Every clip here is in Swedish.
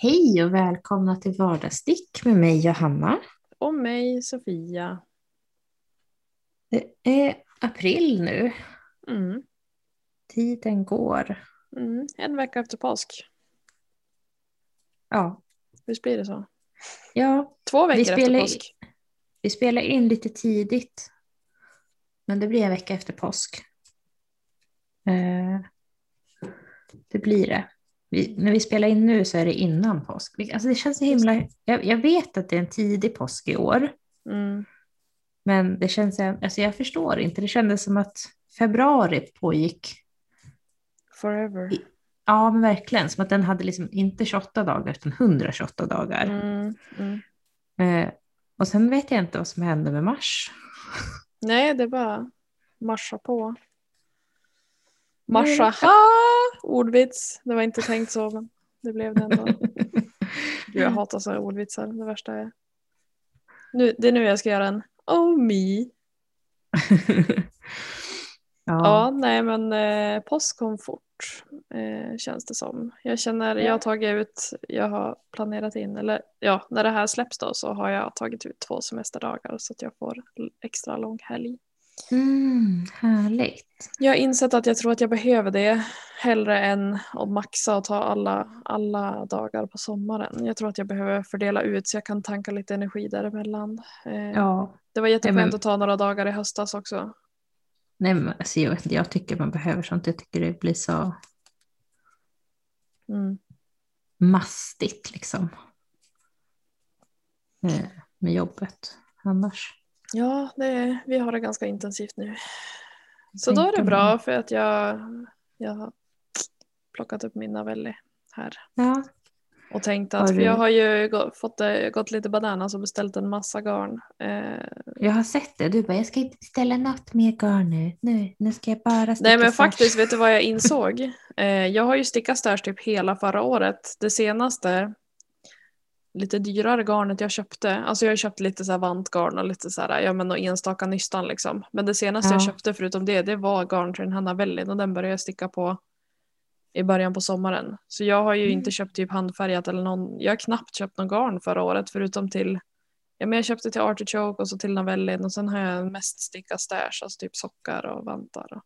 Hej och välkomna till Vardagsstick med mig Johanna. Och mig, Sofia. Det är april nu. Mm. Tiden går. Mm. En vecka efter påsk. Ja, Visst blir det så? ja Två veckor efter spelar- påsk. vi spelar in lite tidigt. Men det blir en vecka efter påsk. Eh, det blir det. Vi, när vi spelar in nu så är det innan påsk. Alltså det känns himla... Jag, jag vet att det är en tidig påsk i år. Mm. Men det känns... Alltså jag förstår inte. Det kändes som att februari pågick Forever. I- Ja, men verkligen. Som att den hade liksom inte 28 dagar utan 128 dagar. Mm. Mm. Eh, och sen vet jag inte vad som hände med mars. Nej, det bara marscha på. Marscha. Ordvits. Det var inte tänkt så, men det blev det ändå. Gud, jag hatar sådana ordvitsar. Det värsta är... Nu, det är nu jag ska göra en Oh me. ja. Ja, nej men eh, påsk kom fort eh, känns det som. Jag känner, jag har tagit ut, jag har planerat in, eller ja, när det här släpps då så har jag tagit ut två semesterdagar så att jag får extra lång helg. Mm, härligt. Jag har insett att jag tror att jag behöver det hellre än att maxa och ta alla, alla dagar på sommaren. Jag tror att jag behöver fördela ut så jag kan tanka lite energi däremellan. Eh, Ja. Det var jätteskönt men- att ta några dagar i höstas också. Nej, men, alltså, jag, jag tycker man behöver sånt. Jag tycker det blir så Mm. mastigt liksom. Eh, med jobbet annars. Ja, det, vi har det ganska intensivt nu. Så då är det man. bra för att jag, jag har plockat upp min Navelli här. Ja. Och tänkt att, för jag har ju gå, fått, eh, gått lite bananas och beställt en massa garn. Eh, Jag har sett det. Du bara, jag ska inte ställa något mer garn nu. Nu, nu ska jag bara sticka nej men stash." faktiskt, vet du vad jag insåg? Eh, jag har ju stickat stash typ hela förra året. Det senaste lite dyrare garnet jag köpte, alltså jag har köpt lite så här vantgarn och lite så här, ja men och enstaka nystan liksom. Men det senaste jag Ja. köpte förutom det, det var garn till den här Navellin och den började jag sticka på i början på sommaren. Så jag har ju Mm. inte köpt typ handfärgat eller någon, jag har knappt köpt någon garn förra året förutom till, ja men jag köpte till Artichoke och så till Navellin och sen har jag mest stickat stash, alltså typ sockar och vantar. Och,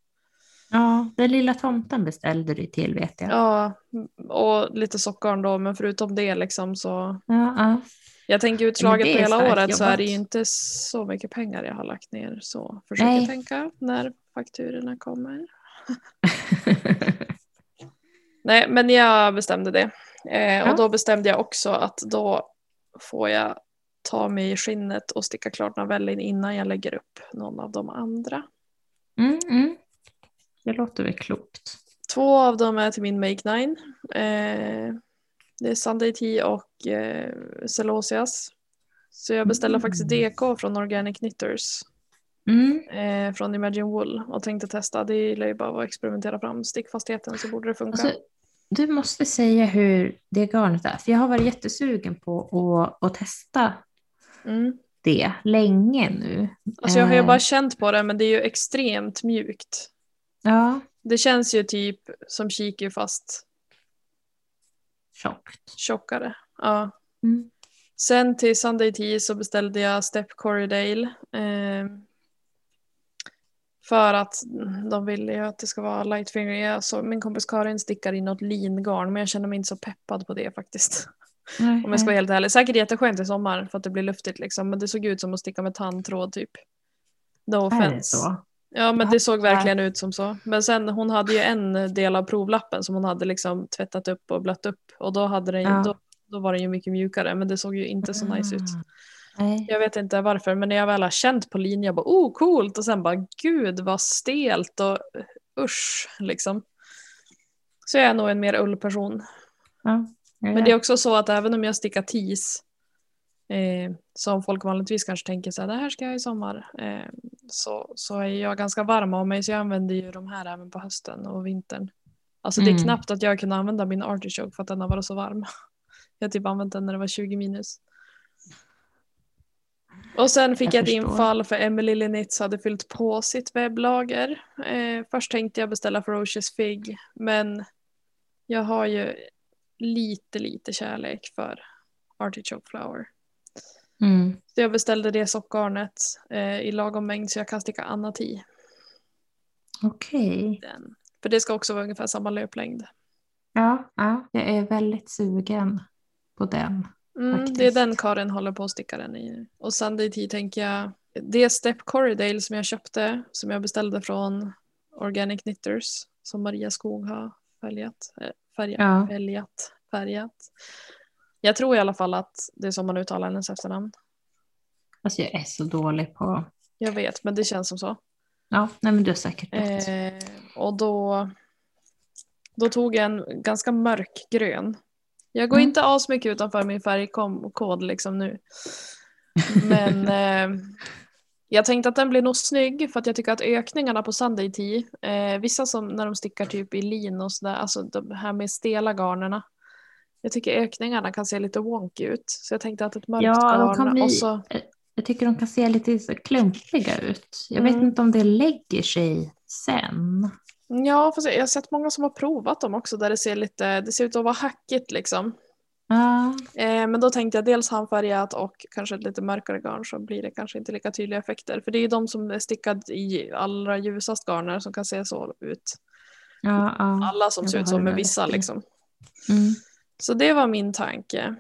Ja, den lilla tomten beställde du till vet jag. ja, och lite sockgarn då, men förutom det liksom så ja, ja. Jag tänker utslaget på hela året så är jobbat. det ju inte så mycket pengar jag har lagt ner. Så försöker Nej. tänka när fakturorna kommer. Nej, men jag bestämde det. Eh, Ja. Och då bestämde jag också att då får jag ta mig i skinnet och sticka klart novellen innan jag lägger upp någon av de andra. Mm, mm. Det låter väl klokt. Två av dem är till min Make Nine. Eh, det är Sunday Tea och eh, Celosias. Så jag beställde Mm. faktiskt DK från Organic Knitters. Mm. eh, från Imagine Wool och tänkte testa. Det gillar ju bara att experimentera fram stickfastheten så borde det funka. Alltså, du måste säga hur det garnet är. För jag har varit jättesugen på att, att testa mm. det länge nu. alltså jag har ju Eh, bara känt på det men det är ju extremt mjukt. Ja, Det känns ju typ som kiki fast tjockt. tjockare. Ja. Mm. Sen till Sunday Tea så beställde jag Step Corridale. Eh, för att de ville ju att det ska vara light finger. Jag såg min kompis Karin stickar i något lingarn men jag känner mig inte så peppad på det faktiskt. Nej, Om jag ska vara helt ärlig. Säkert jätteskönt i sommar för att det blir luftigt liksom. Men det såg ut som att sticka med tandtråd typ. No är det offense. så? Ja men det såg verkligen ut som så. Men sen hon hade ju en del av provlappen som hon hade liksom tvättat upp och blött upp. Och då, hade den, ju- Ja. då, då var den ju mycket mjukare. Men det såg ju inte så nice ut. Ah, Nej. Jag vet inte varför men när jag väl har känt på linjen jag bara oh coolt och sen bara gud vad stelt och uh, usch liksom. Så jag är nog en mer ullperson. Ja. Men det är också så att även om jag stickar tis, eh, som folk vanligtvis kanske tänker så här, det här ska jag i sommar, eh, så, så är jag ganska varm av mig så jag använder ju de här även på hösten och vintern. Alltså det är Mm. knappt att jag kunde använda min artichoke för att den har varit så varm. Jag typ använt den när det var 20 minus. Och sen fick Jag jag, ett förstår. infall för Emily Linnitz hade fyllt på sitt webblager. Eh, först tänkte jag beställa Ferocious Fig men jag har ju lite, lite kärlek för artichoke flower. Mm. Så jag beställde det soppgarnet eh, i lagom mängd så jag kan sticka annat i Okej. den. För det ska också vara ungefär samma löplängd. Ja, ja, jag är väldigt sugen på den. Mm, det är den Karin håller på att sticka den i. Och Sunday tänker jag, det Step Corridale som jag köpte, som jag beställde från Organic Knitters, som Maria Skog har färgat, äh, färgat, Ja. färgat, färgat. Jag tror i alla fall att det är som man uttalar hennes efternamn. Alltså jag är så dålig på... Jag vet, men det känns som så. Ja, nej men du har säkert rätt. Eh, och då, då tog jag en ganska mörkgrön. Jag går Mm. inte asmycket utanför min färgkod liksom nu. Men eh, jag tänkte att den blir nog snygg för att jag tycker att ökningarna på Sunday Tea, eh, vissa som när de stickar typ i lin och sådär, alltså de här med stela garnerna. Jag tycker ökningarna kan se lite wonky ut. Så jag tänkte att ett mörkt Ja, garn kan bli... och så Jag tycker de kan se lite klumpiga ut. Jag vet Mm. inte om det lägger sig sen. Ja, fast jag har sett många som har provat dem också där det ser lite, det ser ut att vara hackigt liksom. Ja, Eh, men då tänkte jag dels handfärgat och kanske ett lite mörkare garn så blir det kanske inte lika tydliga effekter. För det är ju de som är stickade i allra ljusast garner som kan se så ut. ja, ja. Alla som ser ut så med vissa liksom. Mm. Så det var min tanke.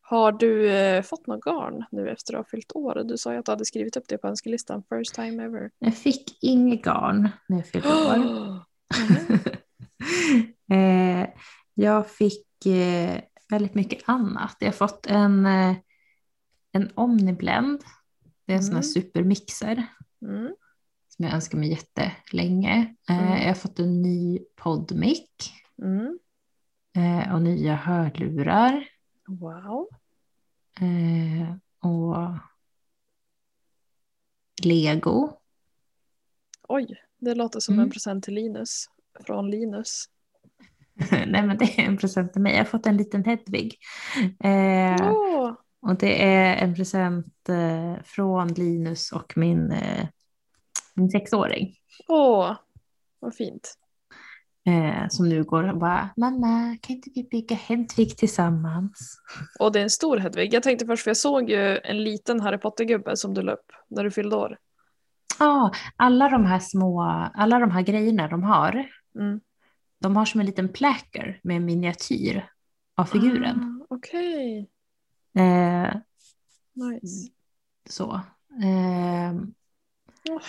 Har du eh, fått något garn nu efter att ha fyllt år? Du sa ju att du hade skrivit upp det på önskelistan. First time ever. Jag fick inget garn när jag fyllde år. Mhm. eh, jag fick eh, väldigt mycket annat. Jag har fått en, eh, en Omniblend. Det är en sån här Mm. supermixer Mm. som jag önskar mig jättelänge. Eh, Mm. Jag har fått en ny poddmick Mm. Eh, och nya hörlurar. Wow. Eh, och Lego. Oj, det låter som Mm. en present till Linus. Från Linus. Nej men det är en present till mig. Jag har fått en liten Hedvig. Eh, Åh, och det är en present eh, från Linus och min, eh, min sexåring. åh, vad fint. Eh, som nu går och bara, mamma kan inte vi bygga Hedvig tillsammans? Och det är en stor Hedvig. Jag tänkte först, för jag såg ju en liten Harry Potter-gubbe som du la upp när du fyllde år. Ja, alla de här små, alla de här grejerna de har, Mm. de har som en liten placker med en miniatyr av figuren. Ah, Okej, Eh, nice. så. Eh,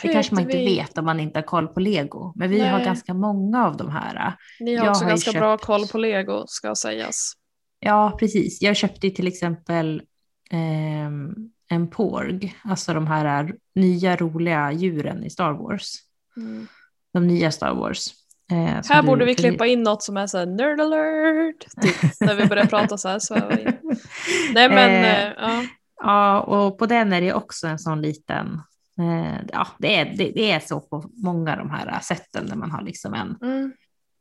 det kanske man inte Hedvig. vet om man inte har koll på lego, men vi har Nej. ganska många av de här. Ni har Jag också har ganska bra köpt- koll på lego ska sägas. Ja, precis. Jag köpte till exempel ehm, en porg, alltså de här nya roliga djuren i Star Wars. Mm. De nya Star Wars. Eh, Här borde vi klippa in något som är så här nerd alert. Typ, när vi börjar prata så här. In. Nej men, Eh, eh, ja. Ja, och på den är det också en sån liten, eh, ja det är, det, det är så på många av de här sätten där man har liksom en, Mm.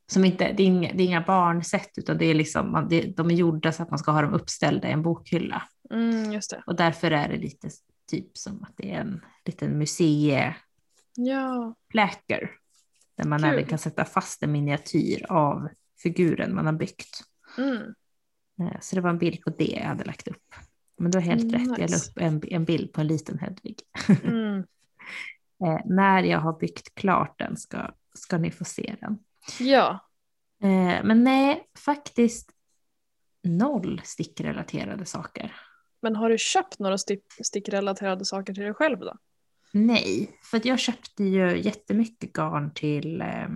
som inte, det är inga, det är inga barnsätt utan det är liksom, man, det, de är gjorda så att man ska ha dem uppställda i en bokhylla. Mm. Och därför är det lite typ som att det är en liten museiplacker Ja, där man Kul. även kan sätta fast en miniatyr av figuren man har byggt. mm. Eh, Så det var en bild på det jag hade lagt upp. Men du har helt Mm, rätt, jag la upp en, en bild på en liten Hedvig. Mm. Eh, när jag har byggt klart den ska, ska ni få se den. ja. Eh, men nej, faktiskt noll stickrelaterade saker. Men har du köpt några stick- stickrelaterade saker till dig själv då? Nej, för att jag köpte ju jättemycket garn till eh,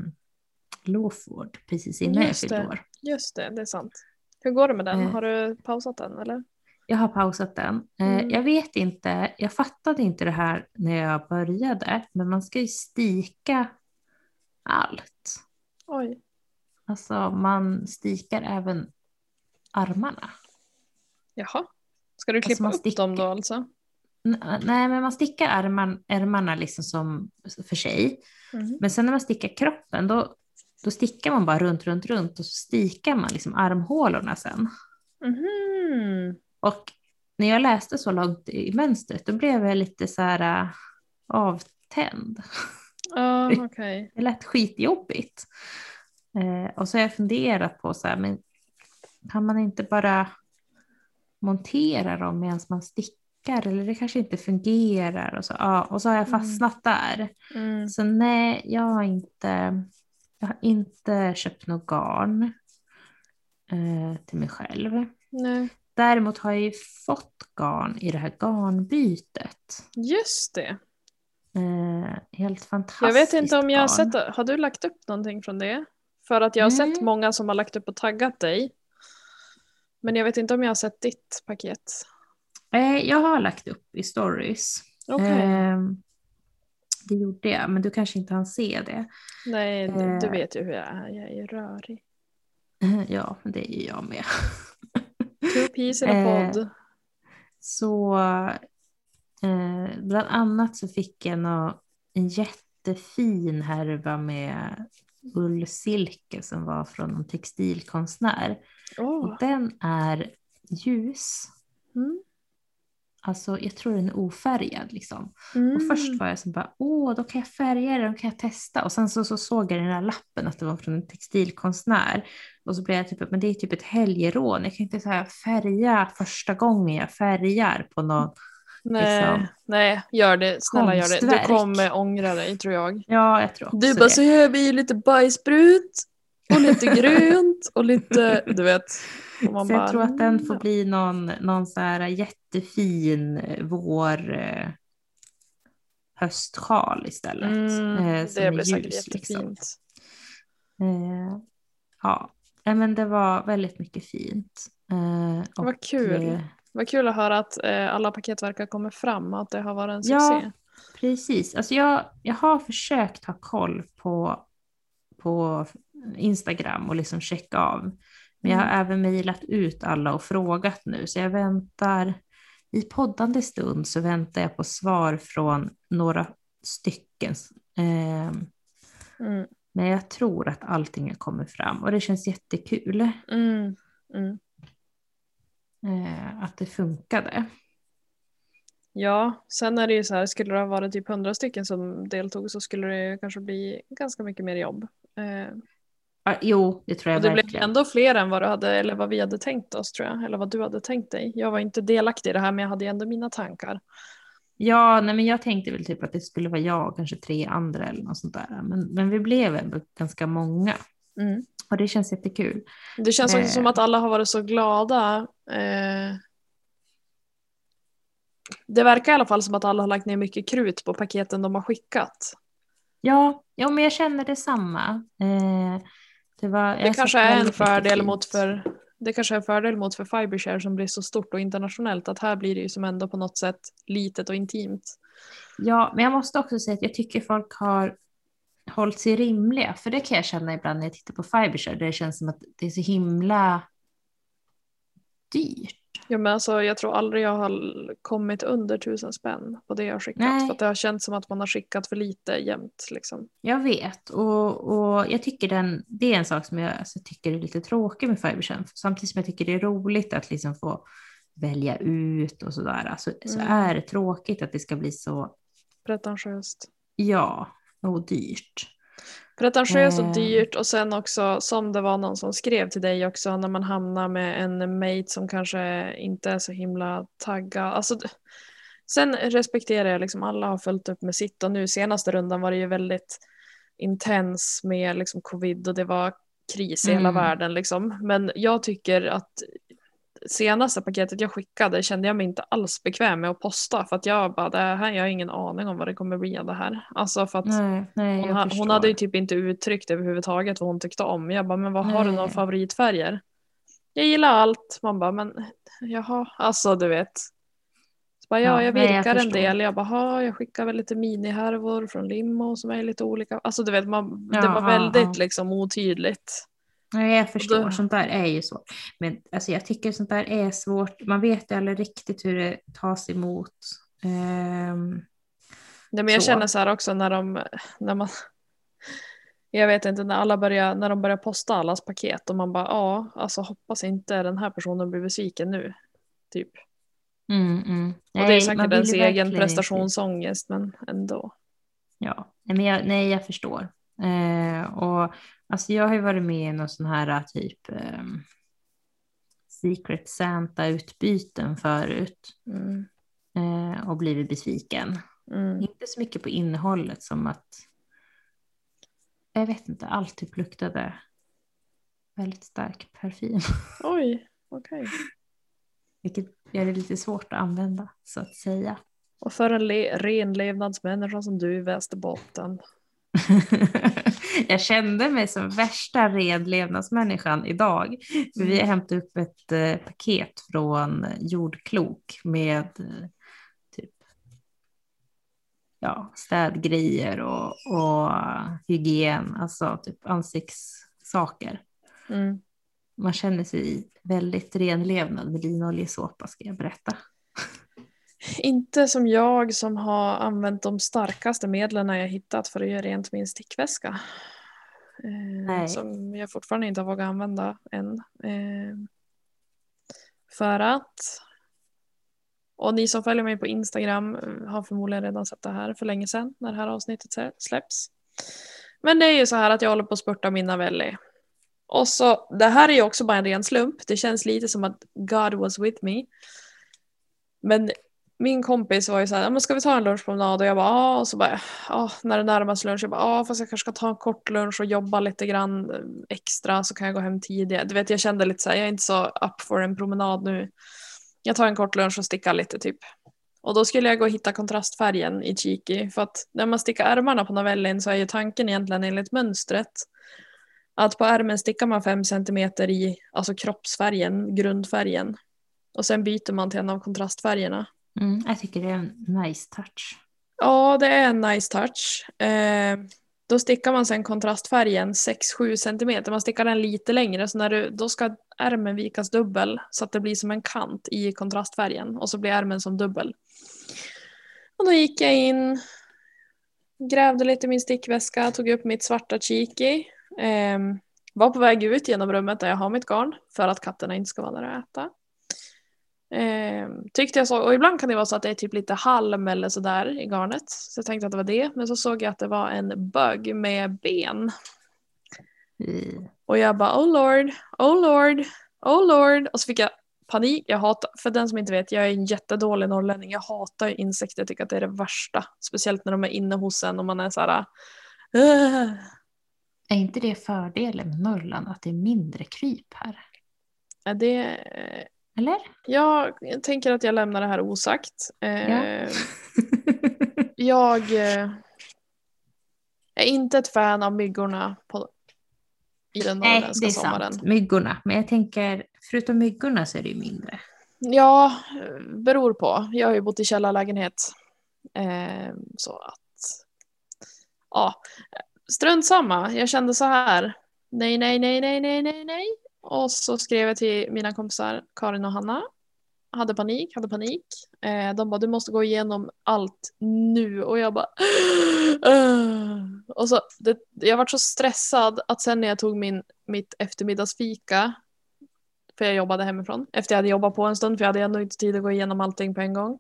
Lawford precis innan Just jag fyllde år. Just det, det är sant. Hur går det med den? Eh. Har du pausat den eller? Jag har pausat den. Eh, Mm. Jag vet inte, jag fattade inte det här när jag började, men man ska ju stika allt. Oj. Alltså man stikar även armarna. Jaha. Ska du klippa man upp stickar- dem då alltså? Nej, men man stickar arman, ärmarna liksom som för sig. Mhm. Men sen när man stickar kroppen, då, då stickar man bara runt, runt, runt och så stikar man liksom armhålorna sen. Mhm. Och när jag läste så långt i mönstret, då blev jag lite så här äh, avtänd. Ja, okej. Det lät skitjobbigt. Eh, och så har jag funderat på så här, men kan man inte bara montera dem medan man stickar eller det kanske inte fungerar och så, ja, och så har jag Mm. fastnat där. Mm. Så nej, jag har inte, jag har inte köpt något garn eh, till mig själv. Nej. Däremot har jag ju fått garn i det här garnbytet. Just det. Eh, helt fantastiskt Jag vet inte om jag har garn. sett, har du lagt upp någonting från det? För att jag har sett Mm. många som har lagt upp och taggat dig. Men jag vet inte om jag har sett ditt paket. Eh, jag har lagt upp i stories. Okej. Eh, det gjorde jag, men du kanske inte hann se det. Nej, du, du eh. vet ju hur jag är. Jag är ju rörig. Ja, men det är ju jag med. Two peas in a Eh, pod. Så eh, bland annat så fick jag nå, en jättefin härva med ullsilke som var från en textilkonstnär. Och den är ljus. Mm. Alltså jag tror den är ofärgad liksom. Mm. Och först var jag så bara, åh då kan jag färga den, då kan jag testa. Och sen så, så såg jag den här lappen att det var från en textilkonstnär. Och så blev jag typ, men det är typ ett helgerån. Jag kan inte så här färga första gången jag färgar på någon. Nej, liksom, nej, gör det. Snälla gör det. Du konstverk. kommer ångra dig tror jag. Ja, jag tror också Du bara det. så här blir lite bajsbrunt och lite grönt och lite, du vet. Så jag bara, tror att den får mm, bli någon, någon så här jättefin eh, vår eh, höstsjal istället. Mm, eh, som det är blir säkert ljus, liksom. jättefint. Eh, ja, men det var väldigt mycket fint. Eh, Vad kul. Vad kul att höra att alla paket verkar komma fram och att det har varit en Ja. succé. Precis, alltså jag, jag har försökt ha koll på, på Instagram och liksom checka av. Men jag har Mm. även mejlat ut alla och frågat nu, så jag väntar i poddande stund så väntar jag på svar från några stycken. Eh, Mm. men jag tror att allting kommit fram och det känns jättekul Mm. Mm. eh, att det funkade. Ja, sen är det ju så här, skulle det ha varit typ hundra stycken som deltog så skulle det kanske bli ganska mycket mer jobb. Eh, jo, det tror jag och det blev verkligen. ändå fler än vad, du hade, eller vad vi hade tänkt oss tror jag, eller vad du hade tänkt dig. Jag var inte delaktig i det här men jag hade ändå mina tankar. Ja, nej, men jag tänkte väl typ att det skulle vara jag och kanske tre andra eller något sånt där. Men, men vi blev ändå ganska många Mm. och det känns jättekul. Det känns också Eh. som att alla har varit så glada. Eh, det verkar i alla fall som att alla har lagt ner mycket krut på paketen de har skickat. Ja, ja men jag känner detsamma. Eh, det var, Det kanske är en fördel mot för det kanske är en fördel mot för Fibershare som blir så stort och internationellt att här blir det ju som ändå på något sätt litet och intimt. Ja, men jag måste också säga att jag tycker folk har hållit sig rimliga. För det kan jag känna ibland när jag tittar på Fibershare. Där det känns som att det är så himla dyrt. Ja, men alltså, jag tror aldrig jag har kommit under tusen spänn på det jag har skickat. Nej. För att det har känts som att man har skickat för lite jämt. Liksom. Jag vet och, och jag tycker den, det är en sak som jag alltså, tycker är lite tråkig med Fibershare. Samtidigt som jag tycker det är roligt att liksom få välja ut och sådär. Alltså, Så Mm. är det tråkigt att det ska bli så, Pretentiöst. ja, och dyrt. Pretentiöst och Eh. dyrt och sen också som det var någon som skrev till dig också när man hamnar med en mate som kanske inte är så himla taggad. Alltså, sen respekterar jag liksom alla har följt upp med sitt och nu senaste rundan var det ju väldigt intens med liksom covid och det var kris i hela Mm. världen liksom. Men jag tycker att senaste paketet jag skickade kände jag mig inte alls bekväm med att posta för att jag bara det här, jag har ingen aning om vad det kommer bli av det här. Alltså för att Nej, nej, hon, ha, hon hade ju typ inte uttryckt överhuvudtaget vad hon tyckte om. Jag bara, men vad har du några Nej. favoritfärger? Jag gillar allt. Man bara, men jaha, alltså du vet. Så bara, ja, Ja, jag nej, jag virkar en del. Jag bara, "Ha, jag skickar väl lite minihärvor från Limo som är lite olika. Alltså du vet, man, det Ja, var ja, väldigt ja. liksom otydligt. Nej, jag förstår. då- Sånt där är ju svårt. Men alltså, jag tycker sånt där är svårt. Man vet ju aldrig riktigt hur det tas emot. Ehm, Nej, men jag Så. känner så här också när de, när man, jag vet inte, när alla börjar, när de börjar posta allas paket och man bara, ja, alltså hoppas inte den här personen blir besviken nu. Typ. mm, mm. Och det är säkert ens egen prestationsångest men ändå. Ja, nej, men jag, nej, jag förstår. Eh, och alltså jag har ju varit med i någon sån här typ eh, Secret Santa-utbyten förut Mm. eh, och blivit besviken. Mm. Inte så mycket på innehållet som att jag vet inte, allt typ luktade väldigt stark parfym. Oj, okej. Vilket gör det lite svårt att använda så att säga. Och för en le- renlevnadsmänniska som du i Västerbotten. jag kände mig som värsta redlevnadsmänniskan idag. För vi har hämtat upp ett eh, paket från Jordklok med eh, typ ja, städgrejer och, och hygien, alltså typ ansiktssaker. Mm. Man känner sig väldigt renlevnad med linoljesåpa ska jag berätta. Inte som jag som har använt de starkaste medlen jag hittat för att göra rent min stickväska. Eh, som jag fortfarande inte har vågat använda än. Eh, för att och ni som följer mig på Instagram eh, har förmodligen redan sett det här för länge sedan när det här avsnittet släpps. Men det är ju så här att jag håller på att spurta min Navelli. Och så, det här är ju också bara en ren slump. Det känns lite som att God was with me. Men min kompis var ju så här, men ska vi ta en lunchpromenad? Och jag bara, ja. Och så bara, ja, när det närmas lunch, jag bara, ja, fast jag kanske ska ta en kort lunch och jobba lite grann eh, extra så kan jag gå hem tidigare. Du vet, jag kände lite så här, jag är inte så up för en promenad nu. Jag tar en kort lunch och stickar lite typ. Och då skulle jag gå och hitta kontrastfärgen i Chiki. För att när man stickar ärmarna på novellen så är ju tanken egentligen enligt mönstret att på ärmen stickar man fem centimeter i alltså kroppsfärgen, grundfärgen. Och sen byter man till en av kontrastfärgerna. Mm, jag tycker det är en nice touch. Ja, det är en nice touch. Eh, då stickar man sen kontrastfärgen 6-7 cm. Man stickar den lite längre så när du, då ska ärmen vikas dubbel så att det blir som en kant i kontrastfärgen och så blir ärmen som dubbel. Och då gick jag in, grävde lite i min stickväska, tog upp mitt svarta chiki. Eh, var på väg ut genom rummet där jag har mitt garn för att katterna inte ska vara där och äta. Eh, tyckte jag så, och ibland kan det vara så att det är typ lite halm eller sådär i garnet. Så jag tänkte att det var det, men så såg jag att det var en bög med ben. Eh, Och jag bara oh lord, oh lord, oh lord. Och så fick jag panik. Jag hatar, för den som inte vet, jag är en jättedålig norrlänning. Jag hatar insekter, jag tycker att det är det värsta. Speciellt när de är inne hos en och man är så här. "Ugh." Är inte det fördelen med Norrland, att det är mindre kryp här? Är det, Eller? jag tänker att jag lämnar det här osagt. Eh, Ja. Jag eh, är inte ett fan av myggorna på, i den Nej, norrländska det är sommaren. sant. Myggorna. Men jag tänker, förutom myggorna så är det ju mindre. Ja, eh, beror på. Jag har ju bott i källarlägenhet. Eh, så att... Ja, strunt samma. Jag kände så här. Nej, nej, nej, nej, nej, nej, nej. Och så skrev jag till mina kompisar Karin och Hanna. Hade panik, hade panik. Eh, de bara, du måste gå igenom allt nu. Och jag bara... Och så, det, jag var så stressad att sen när jag tog min, mitt eftermiddagsfika för jag jobbade hemifrån. Efter jag hade jobbat på en stund för jag hade ändå inte tid att gå igenom allting på en gång.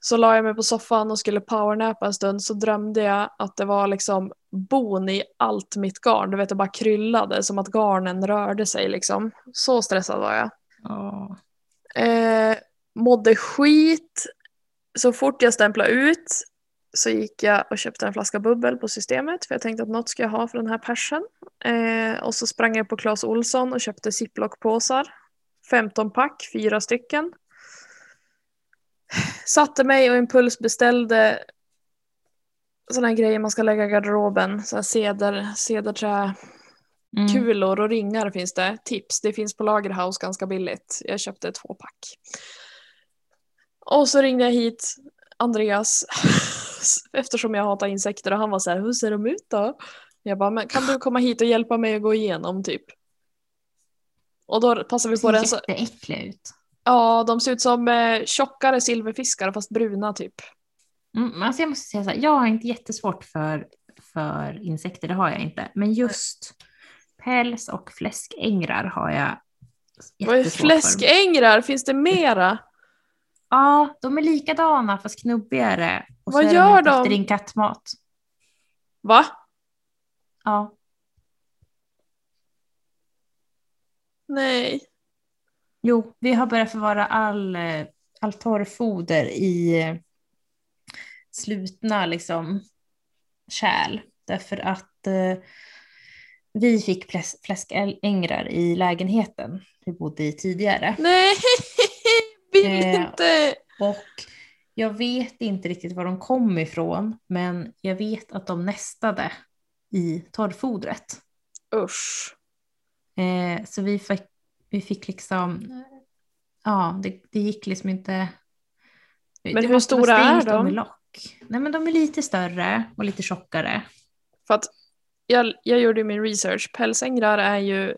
Så la jag mig på soffan och skulle powernappa en stund så drömde jag att det var liksom bon i allt mitt garn. Du vet det bara kryllade som att garnen rörde sig liksom. Så stressad var jag. Åh. Eh, mådde skit. Så fort jag stämplade ut så gick jag och köpte en flaska bubbel på systemet för jag tänkte att något ska jag ha för den här persen. Eh, och så sprang jag på Clas Olsson och köpte ziplockpåsar. 15 pack, fyra stycken. Satte mig och impulsbeställde sådana här grejer man ska lägga i garderoben. Så här ceder, cederträ, Mm. kulor och ringar finns det. Tips, det finns på Lagerhaus ganska billigt. Jag köpte två pack. Och så ringde jag hit Andreas eftersom jag hatar insekter och han var så här, hur ser de ut då? Jag bara, men kan du komma hit och hjälpa mig att gå igenom typ? Och då passar vi Det på ser den så, jätteäckliga ut. ja de ser ut som eh, tjockare silverfiskar fast bruna typ. Mm, alltså jag måste säga så här, jag har inte jättesvårt för, för insekter, det har jag inte. Men just päls och fläskängrar har jag Vad är jättesvårt för. fläskängrar? Finns det mera? Ja, de är likadana fast knubbigare. Och Vad så gör de? Efter din kattmat. Va? Ja, Nej. jo, vi har börjat förvara all, eh, all torrfoder i slutna liksom, kärl. Därför att eh, vi fick fläs- fläskängrar i lägenheten vi bodde i tidigare. Nej, vill Eh, inte. Och jag vet inte riktigt var de kom ifrån, men jag vet att de nästade i torrfodret. Usch. Eh, så vi fick, vi fick liksom, ja, det, det gick liksom inte. Men hur stora är de? Nej, men de är lite större och lite tjockare. För att jag, jag gjorde min research. Pälsängrar är ju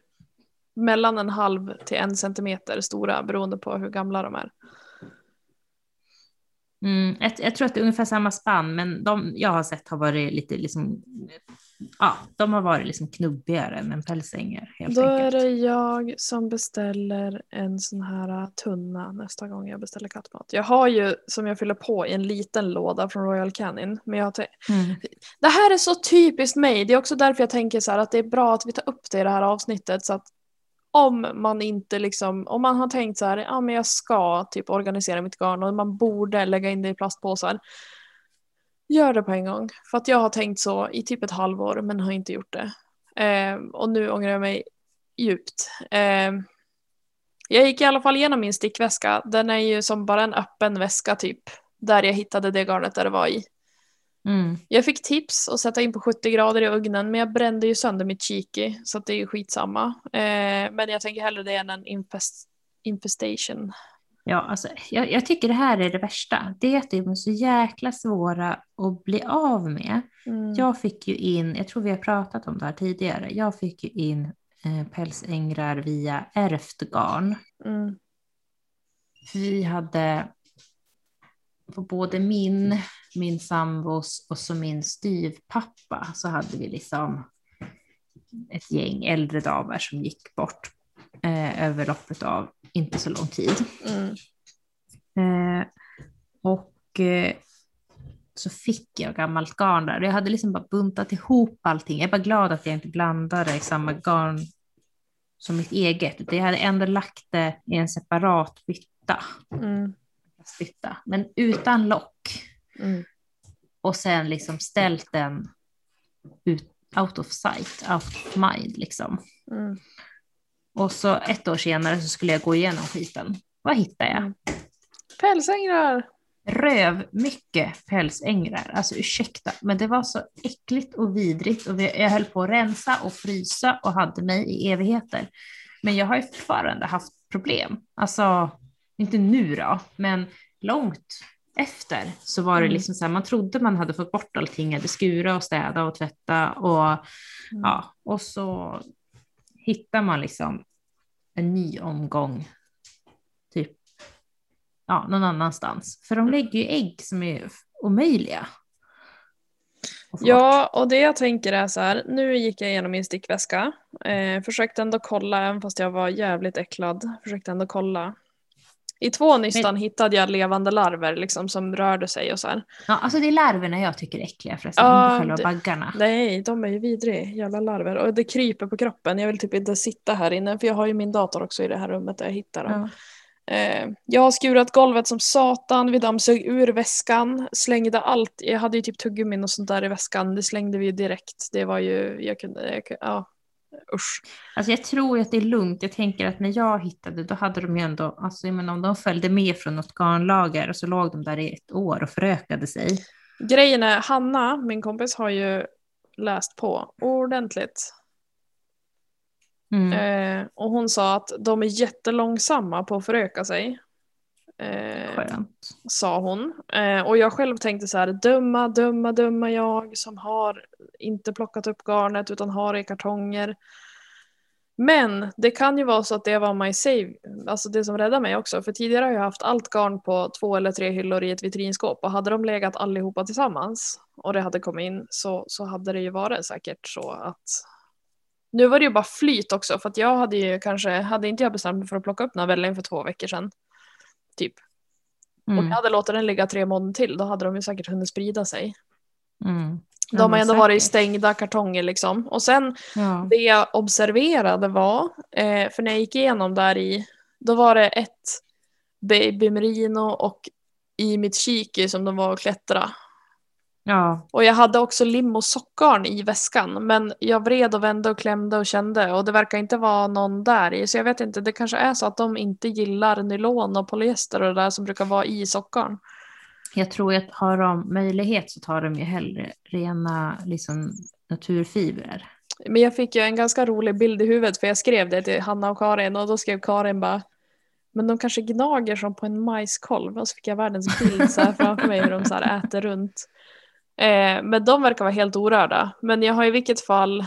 mellan en halv till en centimeter stora beroende på hur gamla de är. Mm, jag, jag tror att det är ungefär samma spann, men de jag har sett har varit lite liksom, ja, de har varit liksom knubbigare än en pälsänger helt Då är enkelt. det jag som beställer en sån här tunna nästa gång jag beställer kattmat. Jag har ju som jag fyller på i en liten låda från Royal Canin. Men jag Mm. det här är så typiskt mig. Det är också därför jag tänker så här att det är bra att vi tar upp det i det här avsnittet. Så att om man inte liksom, om man har tänkt så här, ja men jag ska typ organisera mitt garn och man borde lägga in det i plastpåsar. Gör det på en gång. För att jag har tänkt så i typ ett halvår men har inte gjort det. Eh, och nu ångrar jag mig djupt. Eh, jag gick i alla fall igenom min stickväska. Den är ju som bara en öppen väska typ. Där jag hittade det garnet där det var i. Mm. Jag fick tips att sätta in på 70 grader i ugnen men jag brände ju sönder mitt kiki så det är ju skitsamma. Eh, men jag tänker hellre det än en infest infestation. Ja, alltså, jag, jag tycker det här är det värsta. Det är att de är så jäkla svåra att bli av med. Mm. Jag fick ju in, jag tror vi har pratat om det här tidigare, jag fick ju in eh, pälsängrar via ärvt garn. Mm. Vi hade på både min, min sambos och så min styvpappa så hade vi liksom ett gäng äldre damer som gick bort eh, över loppet av inte så lång tid. Mm. Eh, och eh, så fick jag gammalt garn där. Jag hade liksom bara buntat ihop allting. Jag är bara glad att jag inte blandade i samma garn som mitt eget. Jag hade ändå lagt det i en separat bytta. Mm. bytta men utan lock. Mm. Och sen liksom ställt den ut, out of sight, out of mind liksom. Mm. Och så ett år senare så skulle jag gå igenom skiten. Vad hittade jag? Pälsängrar! röv mycket pälsängrar. Alltså ursäkta, men det var så äckligt och vidrigt och jag höll på att rensa och frysa och hade mig i evigheter. Men jag har ju fortfarande haft problem. Alltså, inte nu då, men långt efter så var det Mm. liksom så här, man trodde man hade fått bort allting, hade skura och städa och tvätta och Mm. ja, och så hittar man liksom en ny omgång typ ja, någon annanstans. För de lägger ju ägg som är omöjliga. Ja, och det jag tänker är så här, nu gick jag igenom min stickväska, eh, försökte ändå kolla, även fast jag var jävligt äcklad, försökte ändå kolla. I två nystan hittade jag levande larver liksom, som rörde sig och så här. Ja, alltså det är larverna jag tycker är äckliga förresten, Ja, själva det- baggarna. Nej, de är ju vidriga, jävla larver. Och det kryper på kroppen, jag vill typ inte sitta här inne, för jag har ju min dator också i det här rummet där jag hittar dem. Ja. Eh, jag har skurat golvet som satan, vi dammsög ur väskan, slängde allt. Jag hade ju typ tuggummin och sånt där i väskan, det slängde vi ju direkt. Det var ju, jag kunde, jag, kunde- ja usch. Alltså jag tror att det är lugnt. Jag tänker att när jag hittade, då hade de ju ändå, alltså jag menar om de följde med från något garnlager och så låg de där i ett år och förökade sig. Grejen är, Hanna, min kompis, har ju läst på ordentligt. Mm. Eh, och hon sa att de är jättelångsamma på att föröka sig. Eh, sa hon. Eh, och jag själv tänkte så här, dumma, dumma, dumma jag som har inte plockat upp garnet utan har det i kartonger. Men det kan ju vara så att det var my save, alltså det som räddade mig också. För tidigare har jag haft allt garn på två eller tre hyllor i ett vitrinskåp och hade de legat allihopa tillsammans och det hade kommit in så, så hade det ju varit säkert så att nu var det ju bara flyt också för att jag hade ju kanske, hade inte jag bestämt mig för att plocka upp novellen för två veckor sedan. Typ. Om Mm. jag hade låtit den ligga tre månader till då hade de ju säkert hunnit sprida sig. Mm. De har ändå varit i säkert. stängda kartonger liksom. Och sen Ja. det jag observerade var, eh, för när jag gick igenom där i, då var det ett baby merino och i mitt kiki som de var och klättra. Ja, Och jag hade också lim och sockgarn i väskan men jag vred och vände och klämde och kände och det verkar inte vara någon där i så jag vet inte, det kanske är så att de inte gillar nylon och polyester och det där som brukar vara i sockgarn. jag tror att har de möjlighet så tar de ju hellre rena liksom, naturfibrer. Men jag fick ju en ganska rolig bild i huvudet för jag skrev det till Hanna och Karin och då skrev Karin bara men de kanske gnager som på en majskolv och så fick jag världens bild så här framför mig hur de så här äter runt. Eh, men de verkar vara helt orörda. Men jag har i vilket fall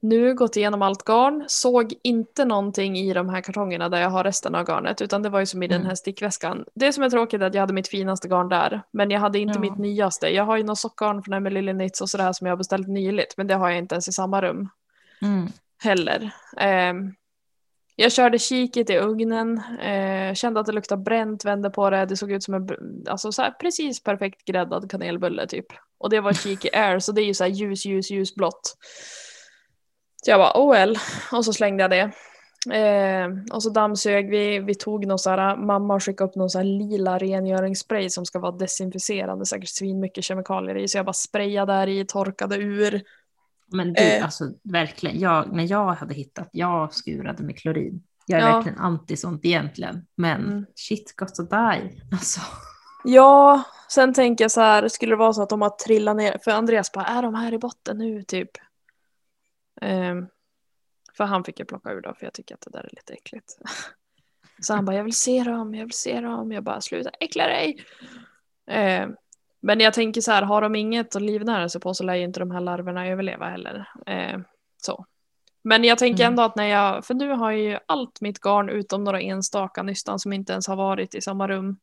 nu gått igenom allt garn, såg inte någonting i de här kartongerna där jag har resten av garnet utan det var ju som i den Mm. här stickväskan. Det som är tråkigt är att jag hade mitt finaste garn där men jag hade inte Ja. mitt nyaste. Jag har ju något sockgarn från Emily Knits och sådär som jag har beställt nyligt men det har jag inte ens i samma rum Mm. heller. Ehm, jag körde kiket i ugnen, eh, kände att det luktade bränt, vände på det, det såg ut som en alltså så här, precis perfekt gräddad kanelbulle typ. Och det var kiki air så det är ju så här ljus, ljus, ljusblått. Så jag bara oh well, och så slängde jag det. Eh, och så dammsög vi, vi tog någon så här, mamma skickade upp någon så här lila rengöringsspray som ska vara desinficerande, säkert svinmycket kemikalier i, så jag bara sprayade där i, torkade ur. Men du, Eh. alltså verkligen, jag, när jag hade hittat, jag skurade med klorin. Jag är Ja. verkligen anti sånt egentligen, men Mm. shit got to die. Alltså. Ja, sen tänker jag så här, skulle det vara så att de har trillat ner, för Andreas bara, är de här i botten nu typ? Ehm, för han fick jag plocka ur då, för jag tycker att det där är lite äckligt. Så han bara, jag vill se dem, jag vill se dem, jag bara, sluta äckla dig. Ehm, men jag tänker så här, har de inget att livnära sig på så lär ju inte de här larverna överleva heller. Ehm, så. Men jag tänker Mm. ändå att när jag, för nu har jag ju allt mitt garn utom några enstaka nystan som inte ens har varit i samma rum.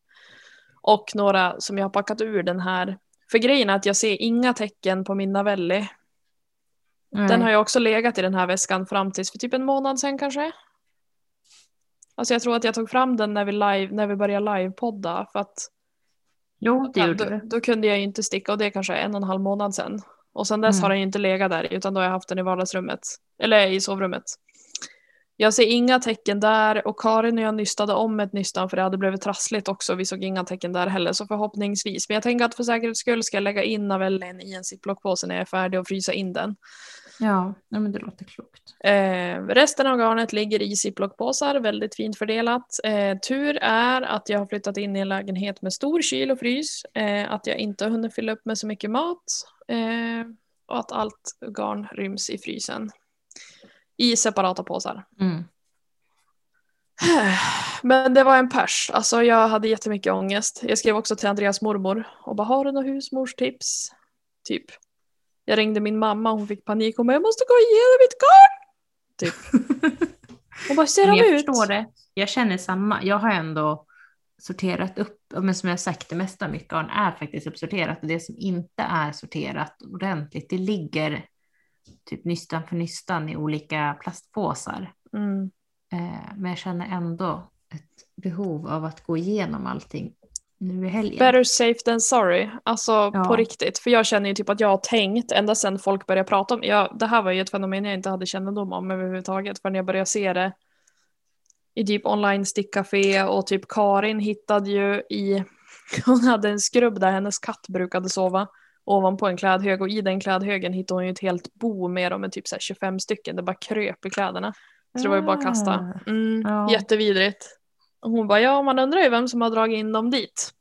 Och några som jag har packat ur den här. För grejen är att jag ser inga tecken på min Navelli. Den Nej. har ju också legat i den här väskan fram tills för typ en månad sedan kanske. Alltså jag tror att jag tog fram den när vi, live, när vi började livepodda för att Jo, det ja, gjorde då, då kunde jag ju inte sticka och det är kanske en och en halv månad sedan. Och sen dess Mm. har den inte legat där utan då har jag haft den i vardagsrummet. Eller i sovrummet. Jag ser inga tecken där och Karin och jag nystade om ett nystan för det hade blivit trassligt också. Vi såg inga tecken där heller så förhoppningsvis. Men jag tänker att för säkerhets skull ska jag lägga in Navellen i en ziplockpåse när jag är färdig och frysa in den. Ja, men det låter klokt. Eh, resten av garnet ligger i ziplockpåsar, väldigt fint fördelat. Eh, tur är att jag har flyttat in i en lägenhet med stor kyl och frys, eh, att jag inte har hunnit fylla upp med så mycket mat eh, och att allt garn ryms i frysen i separata påsar. Mm. Men det var en pers, alltså jag hade jättemycket ångest. Jag skrev också till Andreas mormor och bara har du några husmorstips? Typ. Jag ringde min mamma och hon fick panik och bara jag måste gå igenom mitt garn! Typ. Hon bara ser de jag ut? förstår det. Jag känner samma. Jag har ändå sorterat upp, men som jag sagt, det mesta av mitt garn är faktiskt uppsorterat och det som inte är sorterat ordentligt, det ligger typ nystan för nystan i olika plastpåsar. Mm. Eh, men jag känner ändå ett behov av att gå igenom allting nu i helgen. Better safe than sorry. Alltså Ja. på riktigt. För jag känner ju typ att jag har tänkt ända sedan folk började prata om ja, det här var ju ett fenomen jag inte hade kännedom om överhuvudtaget förrän jag började se det i typ online stickcafé och typ Karin hittade ju i hon hade en skrubb där hennes katt brukade sova ovanpå en klädhög och i den klädhögen hittade hon ju ett helt bo med dem med typ så här 25 stycken. Det bara kröp i kläderna. Så det var ju bara att kasta. Ah. Mm, Ja. Jättevidrigt. Och hon bara ja man undrar ju vem som har dragit in dem dit.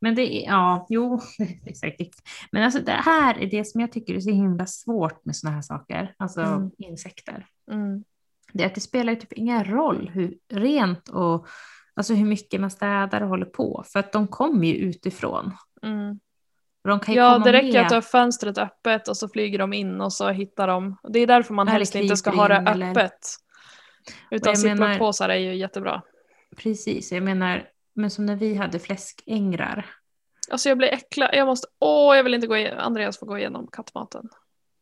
Men det är, ja, jo, det är säkert. Men alltså det här är det som jag tycker är så himla svårt med sådana här saker, alltså Mm. insekter. Mm. Det är att det spelar ju typ ingen roll hur rent och alltså hur mycket man städar och håller på, för att de kommer ju utifrån. Mm. De kan ju Ja, komma det räcker med. att du har fönstret öppet och så flyger de in och så hittar de. Det är därför man Eller helst inte ska ha det in, eller- öppet. Utan ziplockpåsar är ju jättebra. Precis, jag menar, men som när vi hade fläskängrar. Alltså jag blir äcklad. Jag måste, åh jag vill inte gå igenom, Andreas får gå igenom kattmaten.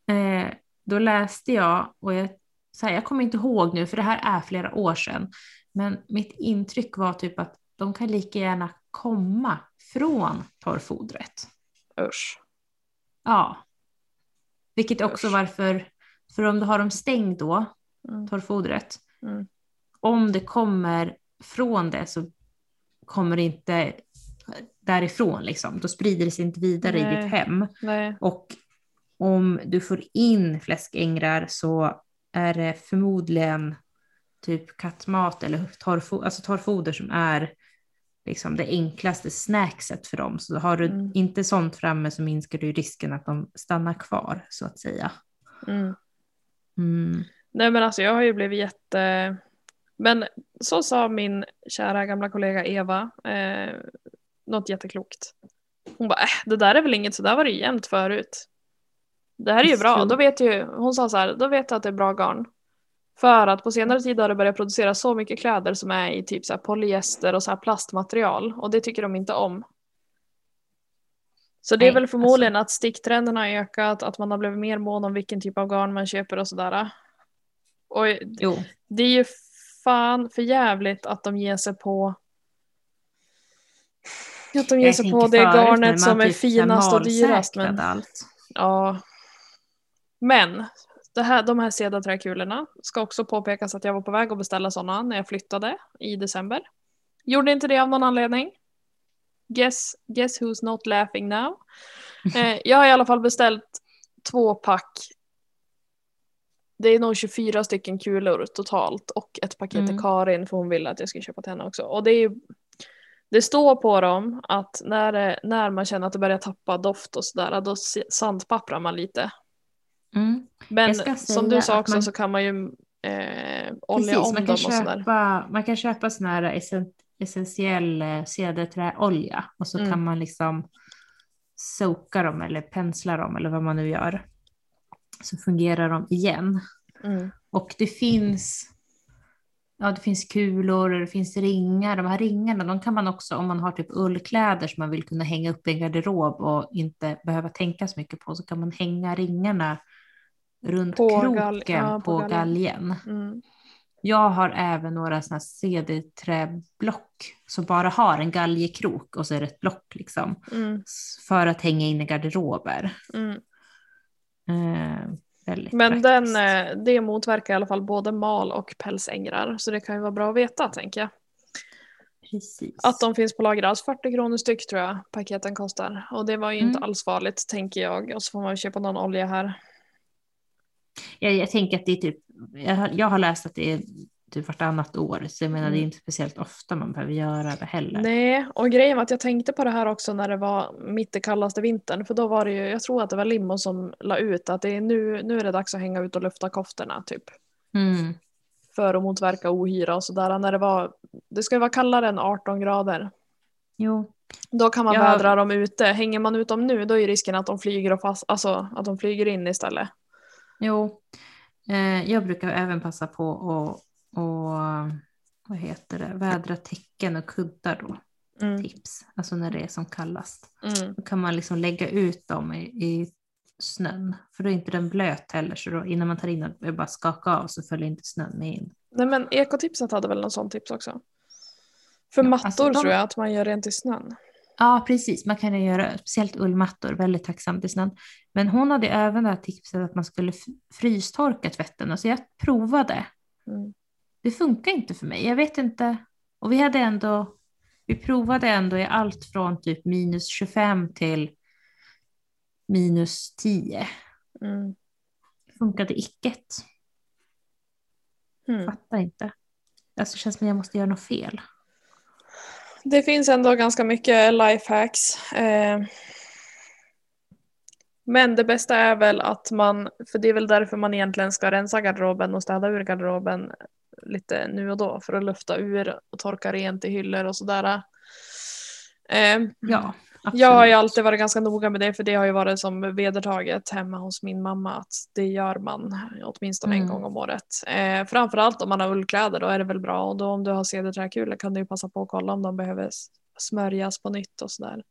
Eh, då läste jag, och jag, så här, jag kommer inte ihåg nu för det här är flera år sedan, men mitt intryck var typ att de kan lika gärna komma från torrfodret. Usch. Ja. Vilket också Usch. varför, för om du har dem stängd då, Mm. torrfodret, Mm. om det kommer från det så kommer det inte därifrån liksom. Då sprider det sig inte vidare i Nej. ditt hem. Nej. Och om du får in fläskängrar så är det förmodligen typ kattmat eller torrfoder, alltså torrfoder som är liksom det enklaste snackset för dem. Så har du Mm. inte sånt framme så minskar du risken att de stannar kvar så att säga. Mm. Mm. Nej men alltså jag har ju blivit jätte... Men så sa min kära gamla kollega Eva eh, något jätteklokt. Hon bara, äh, det där är väl inget, så där var det ju jämt förut. Det här är ju bra, då vet ju, hon sa så här, då vet jag att det är bra garn. För att på senare tid har det börjat producera så mycket kläder som är i typ så polyester och så plastmaterial och det tycker de inte om. Så det är Nej, väl förmodligen att sticktrenden har ökat, att man har blivit mer mån om vilken typ av garn man köper och sådär. Och Jo, det är ju fan för jävligt att de ger sig på att de ger sig på det förut garnet som är typ finast och dyrast. Men, allt. ja. men det här, de här cederträkulorna ska också påpekas att jag var på väg att beställa sådana när jag flyttade i december. Gjorde inte det av någon anledning. Guess, guess who's not laughing now. Eh, jag har i alla fall beställt två pack. Det är nog 24 stycken kulor totalt och ett paket till Mm. Karin för hon ville att jag skulle köpa till henne också. Och det är det står på dem att när, det, när man känner att det börjar tappa doft och sådär, då sandpapprar man lite. Mm. Men som du sa också man- så kan man ju eh, olja Precis, om man dem och sådär. köpa, man kan köpa sån här essen, essentiell eh, cederträolja och så Mm. kan man liksom soka dem eller pensla dem eller vad man nu gör. Så fungerar de igen. Mm. Och det finns, ja, det finns kulor och det finns ringar. De här ringarna de kan man också, om man har typ ullkläder som man vill kunna hänga upp i en garderob och inte behöva tänka så mycket på, så kan man hänga ringarna runt På kroken ja, på på galgen. Mm. Jag har även några sådana cederträblock som bara har en galgekrok och så är det ett block liksom. Mm. För att hänga in i garderober. Mm. Eh, Men den, eh, det motverkar i alla fall både mal och pälsängrar. Så det kan ju vara bra att veta tänker jag. Precis. Att de finns på lager. Alltså 40 kronor styck tror jag paketen kostar. Och det var ju inte Mm. alls farligt tänker jag. Och så får man köpa någon olja här. jag, jag tänker att det är typ, jag har, jag har läst att det är typ vartannat år, så jag menar det är Mm. inte speciellt ofta man behöver göra det heller. Nej, och grejen var att jag tänkte på det här också när det var mitt i kallaste vintern. För då var det ju, jag tror att det var Limo som la ut att det är nu, nu är det dags att hänga ut och lufta koftorna typ. Mm. För att motverka ohyra och sådär. När det var, det ska ju vara kallare än 18 grader. Jo, Då kan man Ja. vädra dem ute. Hänger man ut dem nu då är risken att de flyger, och fast, alltså, att de flyger in istället. jo. Eh, jag brukar även passa på att och, vad heter det, vädra täcken och kuddar då. Mm. Tips, alltså när det är som kallast. Mm. Då kan man liksom lägga ut dem i, i snön, för då är inte den blöt heller, så då, innan man tar in den, är det bara skaka av så följer inte snön med in. Nej men ekotipset hade väl något sånt tips också? För Ja, mattor alltså de- tror jag att man gör rent i snön. Ja, precis. Man kan ju göra speciellt ullmattor, väldigt tacksamt i snön. Men hon hade även det här tipset att man skulle frystorka tvätten. Alltså jag provade. Mm. Det funkar inte för mig. Jag vet inte. Och vi hade ändå, vi provade ändå i allt från typ minus 25 till minus 10. Mm. Det funkade icket. Mm. Fattar inte. Alltså det känns som att jag måste göra något fel. Det finns ändå ganska mycket lifehacks. Eh, men det bästa är väl att man, för det är väl därför man egentligen ska rensa garderoben och städa ur garderoben lite nu och då för att lufta ur och torka rent i hyllor och sådär. Eh, Ja, absolut. jag har ju alltid varit ganska noga med det för det har ju varit som vedertaget hemma hos min mamma att det gör man åtminstone en Mm. gång om året. Eh, framförallt om man har ullkläder då är det väl bra och då om du har cederträkulor kan du ju passa på att kolla om de behöver smörjas på nytt och sådär.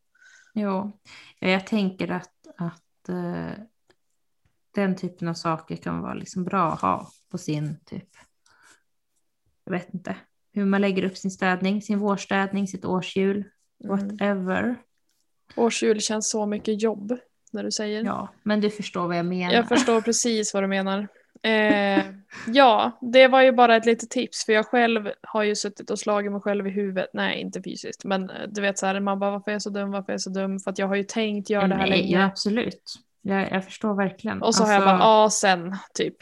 Jo, ja, jag tänker att, att eh, den typen av saker kan vara liksom bra att ha på sin typ, jag vet inte, hur man lägger upp sin städning, sin vårstädning, sitt årshjul, Mm. whatever. Årsjul känns så mycket jobb när du säger. Ja, men du förstår vad jag menar. Jag förstår precis vad du menar. Eh, ja, det var ju bara ett litet tips för jag själv har ju suttit och slagit mig själv i huvudet. Nej, inte fysiskt, men eh, du vet så här, man bara varför är jag så dum, varför är jag så dum? För att jag har ju tänkt göra det här Nej, länge. ja, absolut. Jag, jag förstår verkligen. Och så har jag Alltså, bara, ja sen, typ.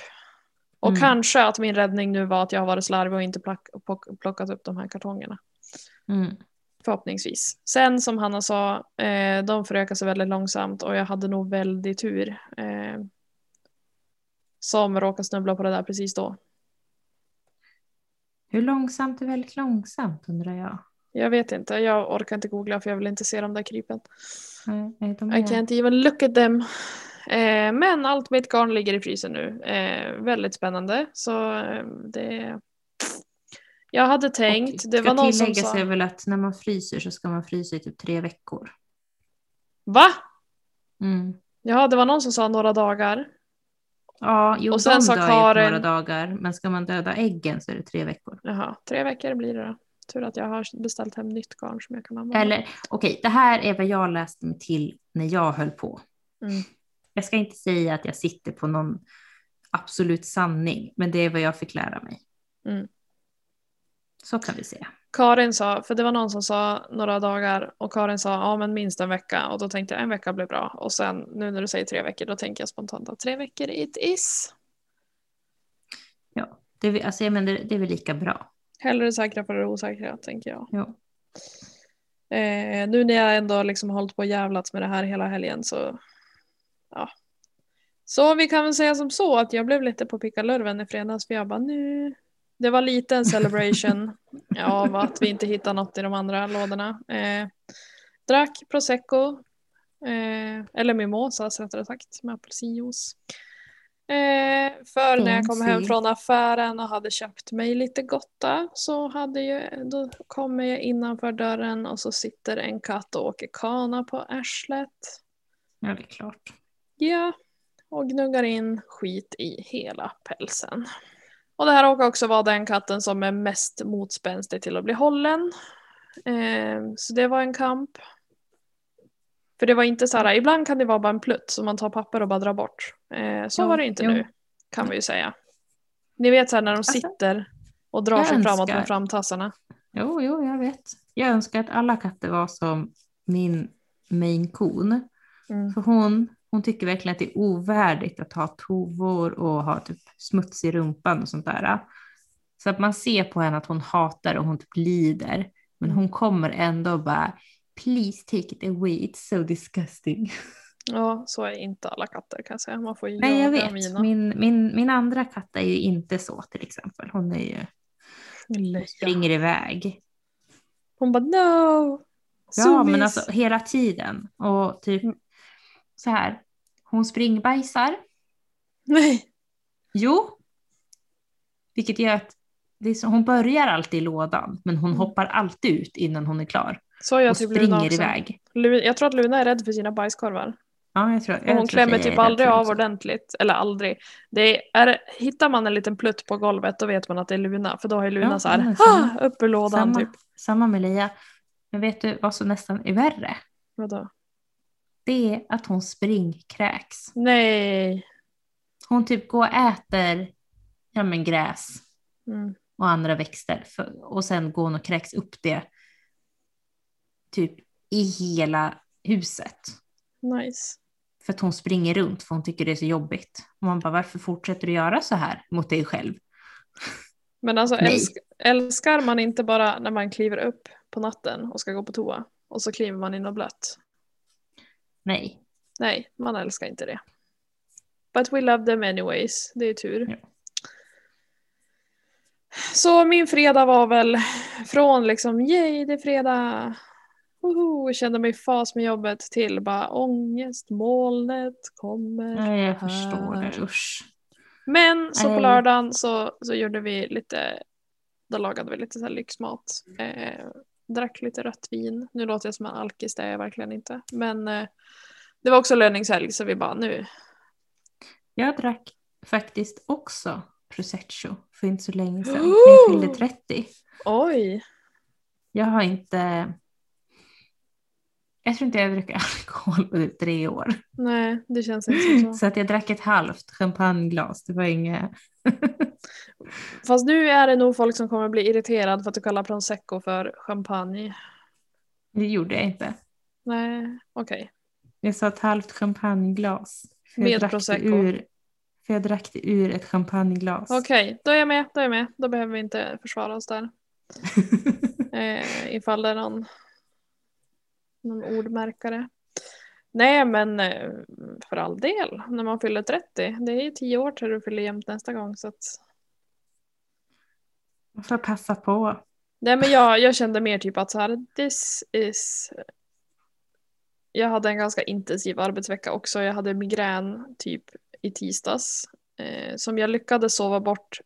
Och Mm. kanske att min räddning nu var att jag har varit slarvig och inte plock, plock, plockat upp de här kartongerna. Mm. Förhoppningsvis. Sen som Hanna sa, eh, de förökar sig väldigt långsamt och jag hade nog väldigt tur. Eh, som råkade snubbla på det där precis då. Hur långsamt är väldigt långsamt undrar jag. Jag vet inte, jag orkar inte googla för jag vill inte se de där krypen. Nej, de I är... can't even look at them. Eh, men allt mitt garn ligger i frysen nu. Eh, väldigt spännande. Så eh, det... Jag hade tänkt, Och det var någon som sa... är väl att när man fryser så ska man frysa i typ tre veckor. Va? Mm. Ja, det var någon som sa några dagar. Ja, jo, Och sen de sa dör Karin- några dagar, men ska man döda äggen så är det tre veckor. Jaha, tre veckor blir det då. Tur att jag har beställt hem nytt garn som jag kan använda. Eller okej, det här är vad jag läste mig till när jag höll på. Mm. Jag ska inte säga att jag sitter på någon absolut sanning, men det är vad jag fick lära mig. Mm. Så kan vi säga. Karin sa, för det var någon som sa några dagar och Karin sa ja men minst en vecka och då tänkte jag en vecka blir bra och sen nu när du säger tre veckor då tänker jag spontant att tre veckor it is. Ja, det, alltså, jag menar, det är väl lika bra. Hellre säkra för det osäkra tänker jag. Ja. Eh, nu när jag ändå liksom hållit på och jävlats med det här hela helgen så ja. Så vi kan väl säga som så att jag blev lite på pickalurven i fredags för jag bara nu det var lite en celebration av att vi inte hittade något i de andra lådorna. Eh, drack prosecco, eh, eller mimosas rättare sagt, med apelsinjuice. Eh, för när jag kom hem från affären och hade köpt mig lite gotta så hade ju, då kommer jag innanför dörren och så sitter en katt och åker kana på arslet. ja, det är klart. Ja, och gnuggar in skit i hela pälsen. Och det här råkar också vara den katten som är mest motspänstig till att bli hållen. Eh, så det var en kamp. För det var inte så här, ibland kan det vara bara en plutt som man tar papper och bara drar bort. Eh, så Jo, var det inte jo. nu, kan vi ju säga. Ni vet så här när de Alltså, sitter och drar jag sig framåt önskar- med framtassarna. Jo, jo, jag vet. Jag önskar att alla katter var som min main coon. Mm. För hon, hon tycker verkligen att det är ovärdigt att ha tovor och ha typ smuts i rumpan och sånt där. Så att man ser på henne att hon hatar och hon typ lider. Men hon kommer ändå och bara please take it away, it's so disgusting. Ja, så är inte alla katter kan jag säga. Man får ju Nej, jag vet. mina. Min, min, min andra katt är ju inte så till exempel. Hon är ju, Leja. springer iväg. Hon bara no! Ja, men Zoomies. alltså hela tiden. Och typ Mm. Så här. Hon springbajsar. Nej. Jo. Vilket gör att det är så, hon börjar alltid i lådan, men hon Mm. hoppar alltid ut innan hon är klar. Så jag och typ Luna springer också. iväg. Jag tror att Luna är rädd för sina bajskorvar. Ja, jag tror, Och jag hon tror klämmer typ aldrig av ordentligt. Eller aldrig. Det är, hittar man en liten plutt på golvet då vet man att det är Luna. För då har ju Luna Ja, så här, samma. upp ur lådan Samma, typ. samma med Leia. Men vet du vad som nästan är värre? Vadå? Det är att hon springkräks. Nej. Hon typ går och äter ja, men gräs Mm. och andra växter. För, och sen går hon och kräks upp det typ i hela huset. Nice. För att hon springer runt för hon tycker det är så jobbigt. Och man bara, varför fortsätter du göra så här mot dig själv? Men alltså älsk, älskar man inte bara när man kliver upp på natten och ska gå på toa och så kliver man in och blött? Nej. Nej, man älskar inte det. But we love them anyways. Det är tur. Ja. Så min fredag var väl från liksom yay det är fredag. Woho, kände mig i fas med jobbet till bara ångest, molnet kommer. Nej, jag här. förstår det. Usch. Men så på Nej. lördagen så, så gjorde vi lite, då lagade vi lite så lyxmat. Eh, drack lite rött vin. Nu låter jag som en alkis, det är jag verkligen inte. Men eh, det var också löningshelg så vi bara nu. Jag drack faktiskt också prosecco för inte så länge sedan. När jag fyllde 30. Oj! Jag har inte... jag tror inte jag dricker alkohol på typ tre år. Nej, det känns inte så. Så att jag drack ett halvt champagneglas. Det var inget... Fast nu är det nog folk som kommer bli irriterade för att du kallar prosecco för champagne. Det gjorde jag inte. Nej, okej. Jag sa ett halvt champagneglas. Med prosecco. Ur, för jag drack det ur ett champagneglas. Okej, då är jag med. Då är jag med. Då behöver vi inte försvara oss där. Eh, ifall det är någon, någon ordmärkare. Nej men eh, för all del, när man fyller 30. Det är ju tio år till du fyller jämnt nästa gång. Så att... Man får passa på. Nej men jag, jag kände mer typ att så här, this is... Jag hade en ganska intensiv arbetsvecka också. Jag hade migrän typ i tisdags. Eh, som jag lyckades sova bort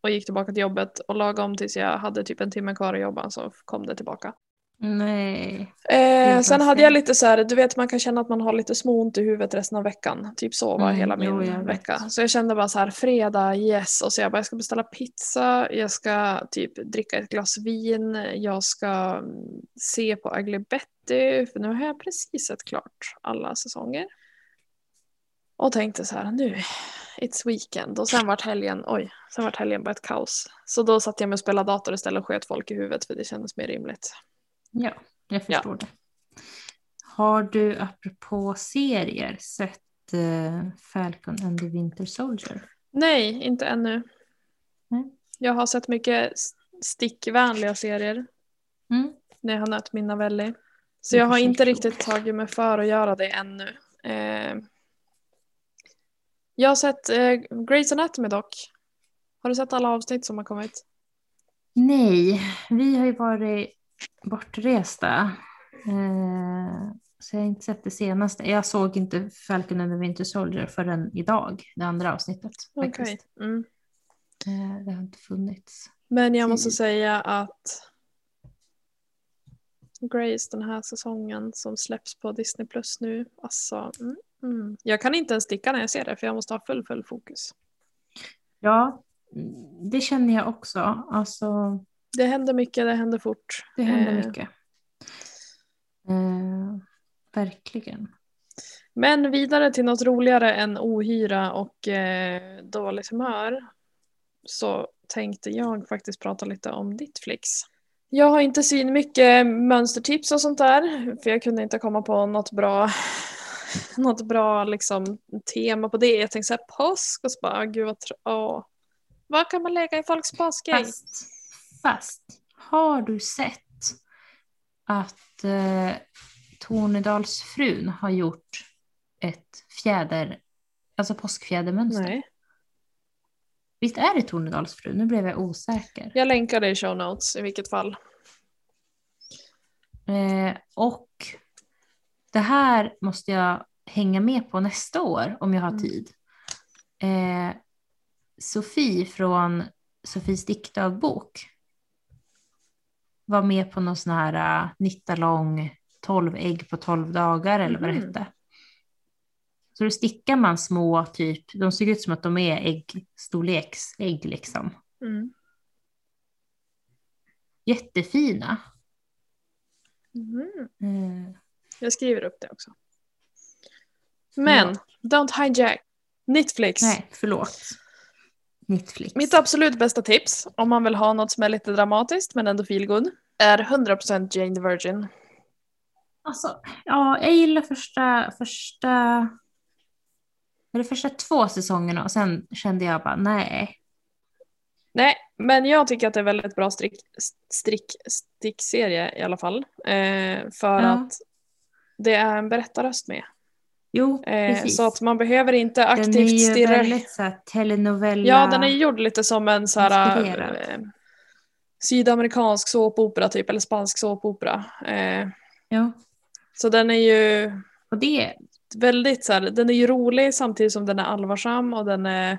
och gick tillbaka till jobbet och lagom tills jag hade typ en timme kvar att jobba så kom det tillbaka. Nej. Eh, sen hade jag lite så här, du vet man kan känna att man har lite småont i huvudet resten av veckan. Typ sova Mm, hela min jo, vecka. Så jag kände bara så här, fredag, yes. Och så jag bara, jag ska beställa pizza, jag ska typ dricka ett glas vin, jag ska mm, se på Ugly Betty, för nu har jag precis sett klart alla säsonger. Och tänkte så här, nu, it's weekend. Och sen vart helgen, oj, sen vart helgen bara ett kaos. Så då satt jag med och spelade dator istället och sköt folk i huvudet för det kändes mer rimligt. Ja, jag Ja. förstår det. Har du apropå serier sett eh, Falcon and the Winter Soldier? Nej, inte ännu. Nej. Jag har sett mycket stickvänliga serier Mm. när jag har nött min Navelli. Så jag har inte riktigt tagit mig för att göra det ännu. Eh, jag har sett eh, Grey's Anatomy dock. Har du sett alla avsnitt som har kommit? Nej, vi har ju varit bortresta. Eh, så jag har inte sett det senaste. Jag såg inte Falcon and the Winter Soldier förrän idag, det andra avsnittet. Faktiskt. Mm. Eh, det har inte funnits. Men jag måste säga att Grace den här säsongen som släpps på Disney Plus nu, alltså mm, mm. Jag kan inte ens sticka när jag ser det för jag måste ha full full fokus. Ja, det känner jag också. Alltså, Det händer mycket, det händer fort. det händer Eh, mycket. Eh, verkligen. Men vidare till något roligare än ohyra och eh, dåligt humör så tänkte jag faktiskt prata lite om ditt flix. Jag har inte syn mycket mönstertips och sånt där för jag kunde inte komma på något bra något bra liksom, tema på det. Jag tänkte såhär påsk och så bara, gud vad tr- åh. Vad kan man lägga i folks påskägg? Fast, fast, har du sett att eh, Tornedalsfrun har gjort ett fjäder, alltså påskfjädermönster? Nej. Visst är det Tornedalsfrun? Nu blev jag osäker. Jag länkar det i show notes i vilket fall. Eh, och det här måste jag hänga med på nästa år om jag har Mm. tid. Eh, Sofie från Sofies diktdagbok var med på någon sån här uh, nittalång 12 ägg på 12 dagar eller vad det Mhm. hette. Så då stickar man små, typ, de ser ut som att de är äggstorleksägg liksom. Mm. Jättefina. Mhm. Eh, Jag skriver upp det också. Men, don't hijack. Netflix. nej, förlåt. Netflix. Mitt absolut bästa tips, om man vill ha något som är lite dramatiskt men ändå feelgood, är 100% Jane the Virgin. Alltså, ja, jag gillar första, första, eller första två säsongerna och sen kände jag bara nej. Nej, men jag tycker att det är väldigt bra strick, strick, stickserie i alla fall. Eh, för Ja. att det är en berättarröst med. Jo, Eh, precis. så att man behöver inte den är aktivt ju stirra... väldigt så här telenovella. Ja, den är gjord lite som en så här, eh, sydamerikansk såpopera typ, eller spansk såpopera. Eh, Ja, så den är ju och det, väldigt så här, den är ju rolig samtidigt som den är allvarsam och den är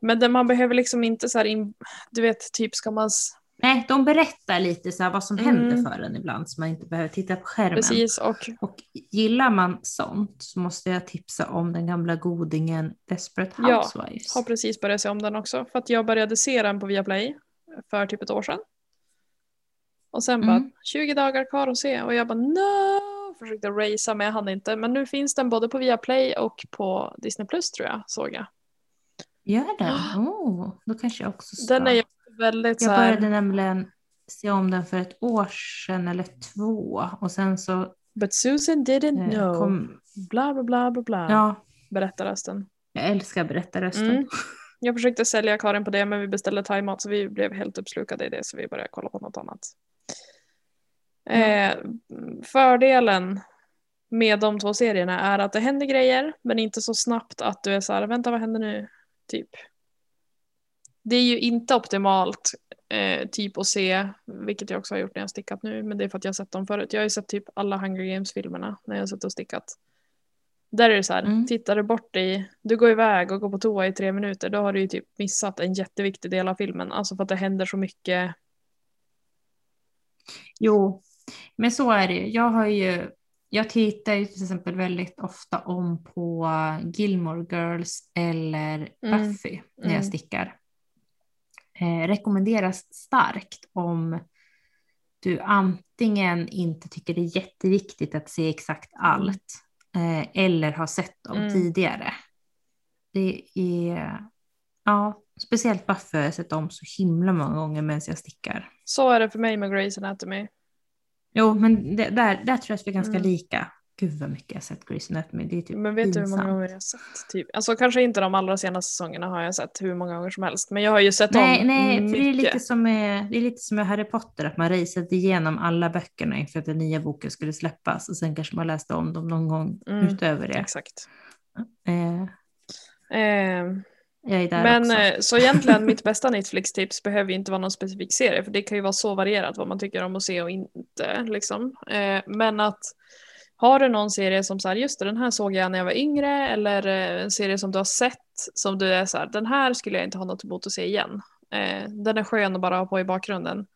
men den, man behöver liksom inte så här, in, du vet typ ska man, nej, de berättar lite så vad som Mm. händer för en ibland så man inte behöver titta på skärmen. precis och Och gillar man sånt så måste jag tipsa om den gamla godingen Desperate Ja, Housewives. har precis börjat se om den också för att jag började se den på Viaplay för typ ett år sedan. Och sen bara Mm. 20 dagar kvar att se och jag bara no! Försökte racea men jag hann inte. Men nu finns den både på Viaplay och på Disney Plus tror jag såg jag. Gör den? Oh, då kanske jag också ska. Den är ju väldigt så Jag här, började nämligen se om den för ett år sedan eller två. Och sen så But Susan didn't eh, know. kom... Bla bla bla bla bla. Ja, Berättar rösten. jag älskar berättarrösten. Mm. Jag försökte sälja Karin på det men vi beställde thaimat så vi blev helt uppslukade i det så vi började kolla på något annat. Eh, fördelen med de två serierna är att det händer grejer men inte så snabbt att du är så här, vänta vad händer nu? Typ. Det är ju inte optimalt eh, typ att se, vilket jag också har gjort när jag stickat nu, men det är för att jag har sett dem förut. Jag har ju sett typ alla Hunger Games-filmerna när jag har suttit och stickat. Där är det så här, Mm. tittar du bort i, du går iväg och går på toa i tre minuter, då har du ju typ missat en jätteviktig del av filmen. Alltså för att det händer så mycket. Jo, men så är det ju. Jag har ju, jag tittar ju till exempel väldigt ofta om på Gilmore Girls eller Mm, Buffy när mm. jag stickar. Eh, rekommenderas starkt om du antingen inte tycker det är jätteviktigt att se exakt allt eh, eller har sett dem Mm. tidigare. Det är, ja, speciellt har jag sett om så himla många gånger medan jag stickar. Så är det för mig med Grey's Anatomy. Jo, men det, där, där tror jag att vi är ganska Mm. lika. Gud vad mycket jag har sett Grey's Anatomy. Det är typ Men vet du hur många gånger jag har sett? Typ. Alltså kanske inte de allra senaste säsongerna har jag sett hur många gånger som helst. Men jag har ju sett Nej, om nej för mycket. det är, lite som med, det är lite som med Harry Potter, att man raceade igenom alla böckerna inför att den nya boken skulle släppas och sen kanske man läste om dem någon gång Mm, utöver det. Exakt. Eh, Eh, jag är där men också. eh, så egentligen mitt bästa Netflix-tips behöver ju inte vara någon specifik serie för det kan ju vara så varierat vad man tycker om att se och inte. Liksom. Eh, men att har du någon serie som så här, just det, den här såg jag när jag var yngre eller eh, en serie som du har sett som du är så här, den här skulle jag inte ha något emot att se igen. Eh, den är skön att bara ha på i bakgrunden.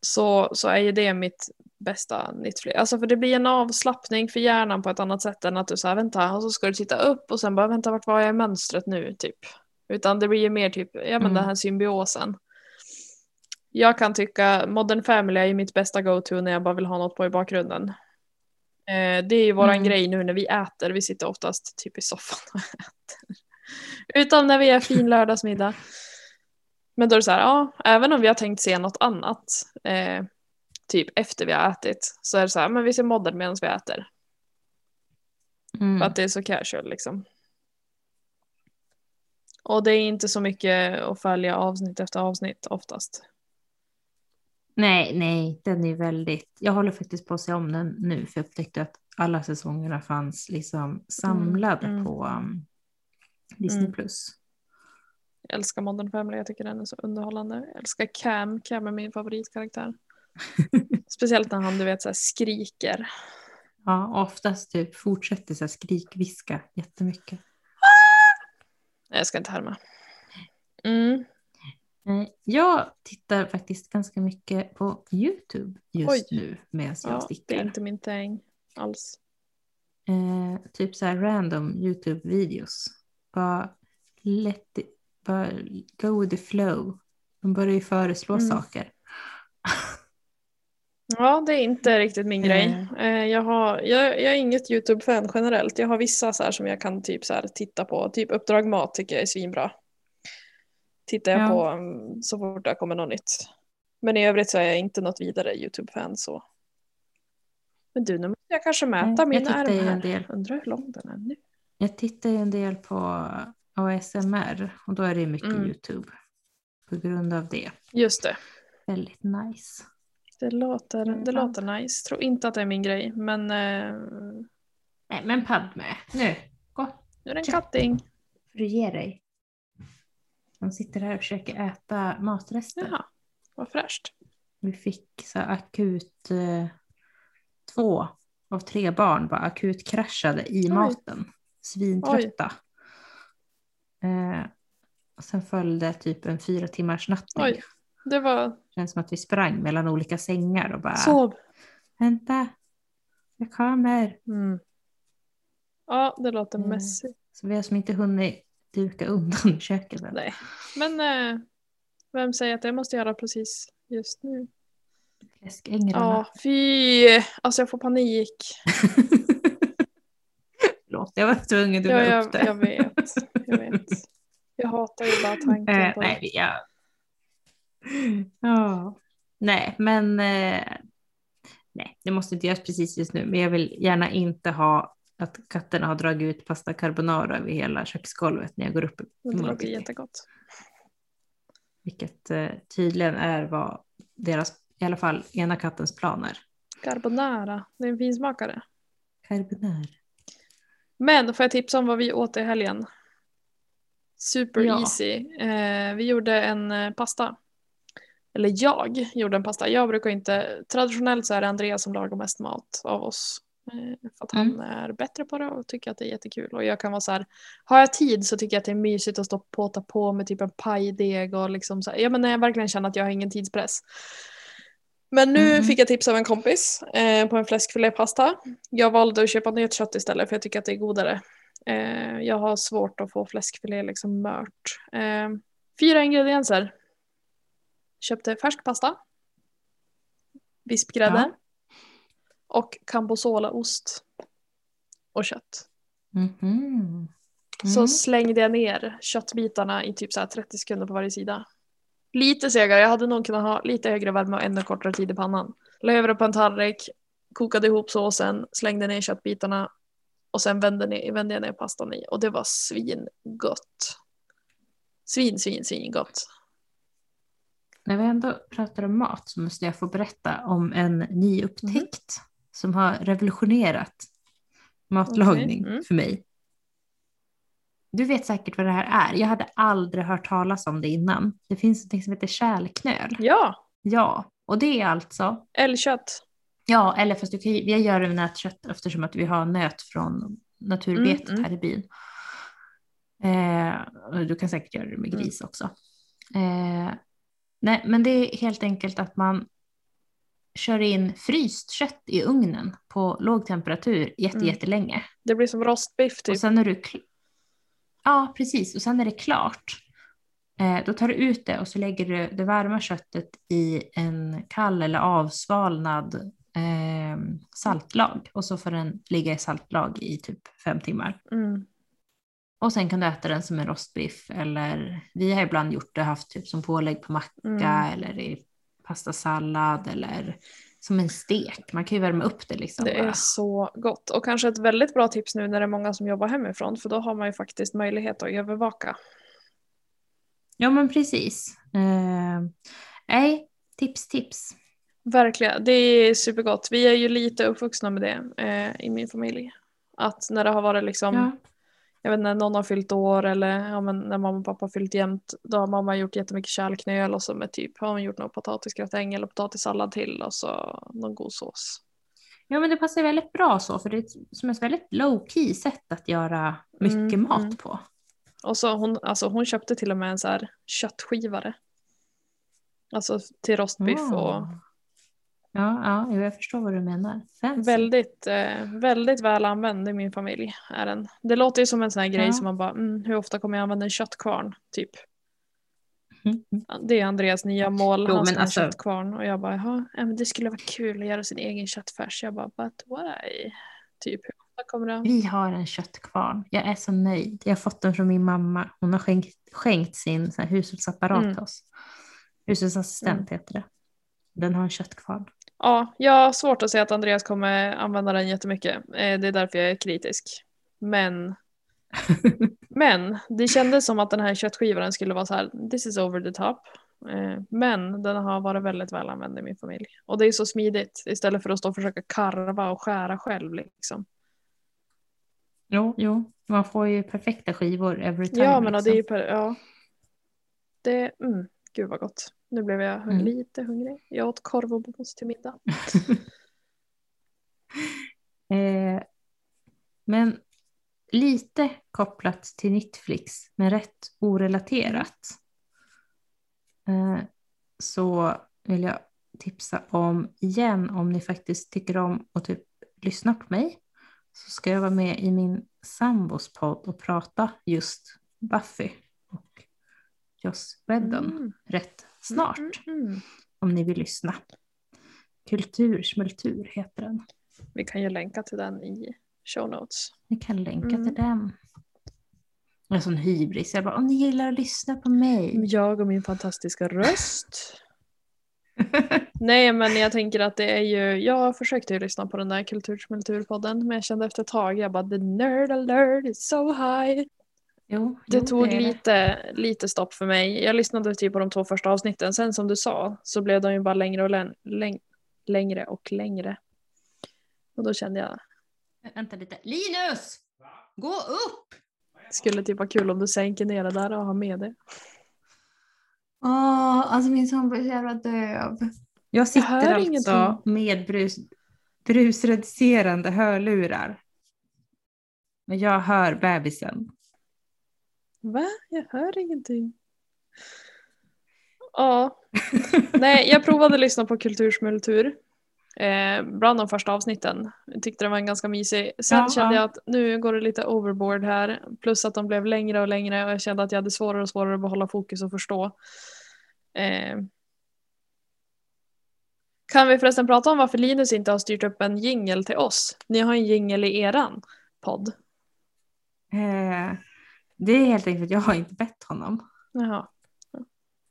Så, så är ju det mitt bästa Netflix. Alltså för det blir en avslappning för hjärnan på ett annat sätt än att du säger vänta och så ska du titta upp och sen bara vänta vart var jag i mönstret nu typ. Utan det blir ju mer typ, ja men Mm. den här symbiosen. Jag kan tycka Modern Family är ju mitt bästa go-to när jag bara vill ha något på i bakgrunden. Eh, det är ju våran Mm. grej nu när vi äter, vi sitter oftast typ i soffan och äter. Utom när vi är fin lördagsmiddag. Men då är det så här, ja, även om vi har tänkt se något annat, eh, typ efter vi har ätit, så är det så här, men vi ser modern medan vi äter. För Mm. att det är så casual liksom. Och det är inte så mycket att följa avsnitt efter avsnitt oftast. Nej, nej, den är väldigt... Jag håller faktiskt på att se om den nu för jag upptäckte att alla säsongerna fanns liksom samlade mm. på um, Disney+. Mm. Plus. Jag älskar Modern Family, jag tycker den är så underhållande. Jag älskar Cam, Cam är min favoritkaraktär. Speciellt när han du vet så här, skriker. Ja, oftast typ fortsätter så här skrikviska jättemycket. Nej, jag ska inte härma. Mm. Eh, Jag tittar faktiskt ganska mycket på YouTube just Oj. nu medan jag Ja, det stickar. är inte min thing alls. Eh, typ så här random YouTube-videos. Bara let it, bara go with the flow. De börjar ju föreslå Mm. saker. Ja, det är inte riktigt min grej. Mm. Eh, Jag, har, jag, jag är inget YouTube-fan generellt. Jag har vissa så här som jag kan typ så här titta på. Typ Uppdrag Mat tycker jag är svinbra. Tittar jag Ja. på mm, så fort det kommer något nytt. Men i övrigt så är jag inte något vidare YouTube-fan så. Men du, nu måste jag kanske mäta min en här. del. Undrar hur lång den är nu. Jag tittar ju en del på ASMR och då är det mycket Mm. YouTube. På grund av det. Just det. Väldigt nice. Det låter, det Mm. låter nice. Tror inte att det är min grej, men eh, Nej men Padme, nu, gå. nu är det en katting. Får du ge dig? De sitter här och försöker äta matrester. Jaha, vad fräscht. Vi fick så akut, eh, två av tre barn bara akut kraschade i Oj. maten. Svintrötta. Eh, och sen följde typ en fyra timmars nattning. Det var Känns som att vi sprang mellan olika sängar och bara sov. vänta, jag kommer. Mm. Ja, det låter Mm. mässigt. Så vi har som inte hunnit duka undan i köket. Nej. Men eh, vem säger att det måste göra precis just nu? Fläskängrarna. Ja, fy! Alltså jag får panik. Förlåt, jag var tvungen att Ja, dra upp jag, det. jag vet. Jag vet. Jag hatar ju bara tanken Eh, på nej, det. ja. ja. Nej, men eh, nej, det måste inte göras precis just nu. Men jag vill gärna inte ha att katterna har dragit ut pasta carbonara över hela köksgolvet när jag går upp det låter jättegott. Vilket eh, tydligen är vad deras, i alla fall ena kattens planer. Carbonara, det är en finsmakare. Carbonara. Men får jag tipsa om vad vi åt i helgen? Super Ja. easy. Eh, vi gjorde en eh, pasta. Eller jag gjorde en pasta. Jag brukar inte, traditionellt så är det Andreas som lagar mest mat av oss. Eh, för att han Mm. är bättre på det och tycker att det är jättekul. Och jag kan vara så här, har jag tid så tycker jag att det är mysigt att stå och påta på med typ en pajdeg och liksom så här, ja men när jag verkligen känner att jag har ingen tidspress. Men nu Mm. fick jag tips av en kompis eh, på en fläskfilépasta. Jag valde att köpa nötkött istället för jag tycker att det är godare. Eh, jag har svårt att få fläskfilé liksom mört. Eh, fyra ingredienser. Köpte färsk pasta. Vispgrädde. Ja. Och cambosolaost. Och kött. Mhm. Så Mm. slängde jag ner köttbitarna i typ så här 30 sekunder på varje sida. Lite segare, jag hade nog kunnat ha lite högre värme och ännu kortare tid i pannan. La över det på en tallrik, kokade ihop såsen, slängde ner köttbitarna och sen vände, ner, vände jag ner pastan i och det var svingott. Svin, svin, svin gott. När vi ändå pratar om mat så måste jag få berätta om en ny upptäckt Mhm. Som har revolutionerat matlagning Okej, mm. för mig. Du vet säkert vad det här är. Jag hade aldrig hört talas om det innan. Det finns något som heter kärlknöl. Ja, Ja, och det är alltså, älgkött. ja, eller fast du kan, vi gör det med nötkött eftersom att vi har nöt från naturbetet Mm, mm. här i byn. Eh, du kan säkert göra det med Mm. gris också. Eh, nej, men det är helt enkelt att man kör in fryst kött i ugnen på låg temperatur jätte, Mm. jättelänge. Det blir som rostbiff typ. Och sen är du kl- Ja, precis. Och sen är det klart. Eh, då tar du ut det och så lägger du det varma köttet i en kall eller avsvalnad eh, saltlag. Och så får den ligga i saltlag i typ fem timmar. Mm. Och sen kan du äta den som en rostbiff eller vi har ibland gjort det, haft typ som pålägg på macka Mm. eller i pastasallad eller som en stek. Man kan ju värma upp det liksom. Det är bara. så gott. Och kanske ett väldigt bra tips nu när det är många som jobbar hemifrån för då har man ju faktiskt möjlighet att övervaka. Ja men precis. Eh, nej, tips tips. Verkligen, det är supergott. Vi är ju lite uppvuxna med det eh, i min familj. Att när det har varit liksom, Ja. Jag vet när någon har fyllt år eller ja, men när mamma och pappa har fyllt jämt, då har mamma gjort jättemycket kärlknöl och så med typ, har hon gjort någon potatisgratäng eller potatissallad till och så någon god sås. ja men det passar väldigt bra så för det är som ett väldigt low key sätt att göra mycket Mm, mat mm. på. Och så hon, alltså hon köpte till och med en så här köttskivare. Alltså till rostbiff och Ah. Ja, ja, jag förstår vad du menar. Fancy. väldigt, eh, väldigt väl använd i min familj. Är den. Det låter ju som en sån här grej Ja. som man bara, mm, hur ofta kommer jag använda en köttkvarn? Typ. Mm, mm. Det är Andreas nya mål, Jo, han ska men ha en alltså- köttkvarn. Och jag bara, jaha, ja, men det skulle vara kul att göra sin egen köttfärs. Jag bara, but why? Typ, hur ofta kommer det? Vi har en köttkvarn. Jag är så nöjd. Jag har fått den från min mamma. Hon har skänkt, skänkt sin hushållsapparat Mm. till oss. Hushållsassistent heter det. Den har en köttkvarn. Ja, jag har svårt att säga att Andreas kommer använda den jättemycket. Eh, Det är därför jag är kritisk. Men, men det kändes som att den här köttskivan skulle vara så här, this is over the top. Eh, Men den har varit väldigt väl använd i min familj. Och det är så smidigt istället för att stå och försöka karva och skära själv. Liksom. Jo, jo, man får ju perfekta skivor every time. Ja, men och det är ju liksom. per, ja. Det, mm, gud vad gott. Nu blev jag Mm. lite hungrig. Jag åt korv och mos till middag. eh, men lite kopplat till Netflix, men rätt orelaterat. Eh, så vill jag tipsa om igen om ni faktiskt tycker om att typ lyssna på mig. Så ska jag vara med i min sambos podd och prata just Buffy och Joss Whedon Mm. rätt snart Mm, mm, mm. om ni vill lyssna. Kultursmultur heter den. Vi kan ju länka till den i show notes. Ni kan länka Mm. till den. Jag är sån hybris. Jag bara, om ni gillar att lyssna på mig. Jag och min fantastiska röst. Nej men jag tänker att det är ju, jag försökte ju lyssna på den där kultursmulturpodden men jag kände efter ett tag, jag bara the nerd alert is so high. Jo, Det jo, tog det. lite, lite stopp för mig. Jag lyssnade typ på de två första avsnitten, sen som du sa så blev de ju bara längre och län- läng- längre och längre. Och då kände jag, Vänta lite. Linus! Gå upp! det skulle typ vara kul om du sänker ner det där och har med det. Åh, alltså min son blir så jävla döv. Jag sitter hör alltså med brus, brusreducerande hörlurar. Men jag hör bebisen. Va? Jag hör ingenting. Ja. Nej, jag provade att lyssna på Kultursmultur. Eh, bland de första avsnitten. Jag tyckte den var ganska mysig. Sen Ja, kände ja. jag att nu går det lite overboard här. Plus att de blev längre och längre och jag kände att jag hade svårare och svårare att behålla fokus och förstå. Eh. Kan vi förresten prata om varför Linus inte har styrt upp en jingel till oss? Ni har en jingel i eran podd. Eh, det är helt enkelt för att jag har inte bett honom. Jaha,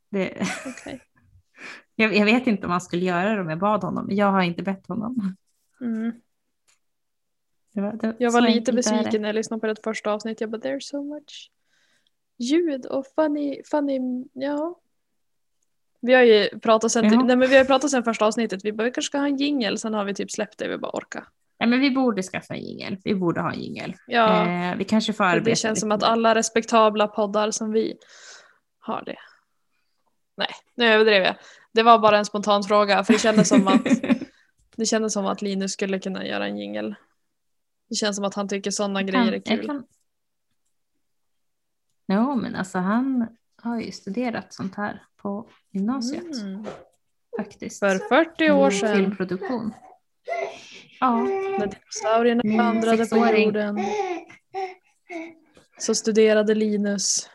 Det, okej. jag, jag vet inte om han skulle göra det om jag bad honom. men Jag har inte bett honom. Mm. Det var, det, Jag var lite besviken när jag lyssnade på det första avsnittet. Jag bara there's so much ljud och funny, funny, ja. Vi har ju pratat sen, Ja. nej, men vi har pratat sen första avsnittet. Vi bara vi kanske ska ha en jingel. Sen har vi typ släppt det. Vi bara orka. Nej, men vi borde skaffa en jingel. Vi borde ha en jingel. Ja, Eh, vi kanske får det, arbeta det känns lite som att alla respektabla poddar som vi har det. Nej, nu överdrev jag. Det var bara en spontan fråga. För det kändes som att, det kändes som att Linus skulle kunna göra en jingel. Det känns som att han tycker sådana grejer är kul. kan... Jo, men alltså han har ju studerat sånt här på gymnasiet Mm. faktiskt. För 40 år sedan. Filmproduktion. Ja. När dinosaurierna vandrade på jorden så studerade Linus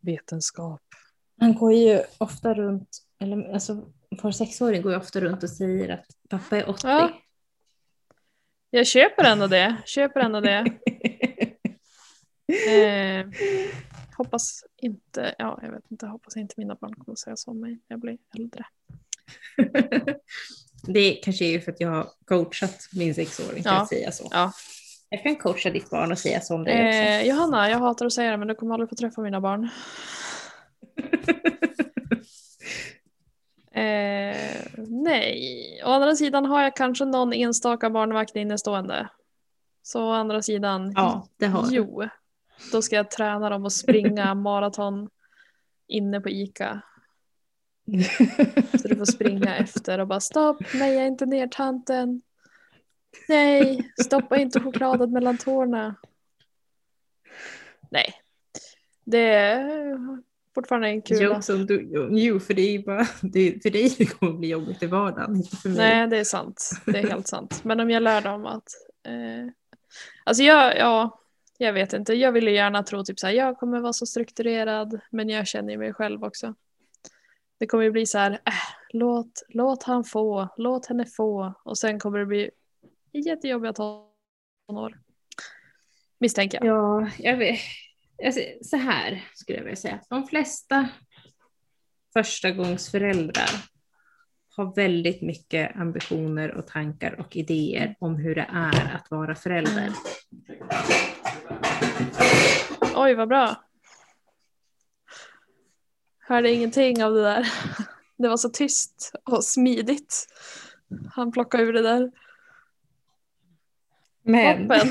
vetenskap. Han går ju ofta runt, eller alltså vår sexåring går ju ofta runt och säger att pappa är 80. Ja. Jag köper ändå det. Köper ändå det. Eh, hoppas inte, ja jag vet inte, hoppas inte mina barn kommer att säga så om mig när jag blir äldre. det kanske är ju för att jag har coachat min sexåring till Ja. att säga så. Ja. Jag kan coacha ditt barn och säga så om dig också. Eh, Johanna, jag hatar att säga det men du kommer aldrig få träffa mina barn. Eh, nej, å andra sidan har jag kanske någon enstaka barnvakt innestående. Så å andra sidan, ja, det har jo, då ska jag träna dem att springa maraton inne på ICA. Så du får springa efter och bara stopp, nej jag är inte ner tanten. Nej, stoppa inte chokladen mellan tårna. Nej, det är fortfarande en kul. Jo, som du, jo, för det är bara, det, för dig det kommer bli jobbigt i vardagen, inte för mig. Nej, det är sant. Det är helt sant. Men om jag lär dem att... Eh, alltså jag, ja, jag vet inte. Jag vill ju gärna tro typ så här, jag kommer vara så strukturerad, men jag känner ju mig själv också. Det kommer ju bli så här, äh, låt, låt han få, låt henne få. Och sen kommer det bli jättejobbiga tonår. Misstänker jag. Ja, jag vet. Alltså, så här skulle jag vilja säga. De flesta förstagångsföräldrar har väldigt mycket ambitioner och tankar och idéer om hur det är att vara förälder. Oj, vad bra. Hörde ingenting av det där. Det var så tyst och smidigt. Han plockade ur det där. Men Toppen.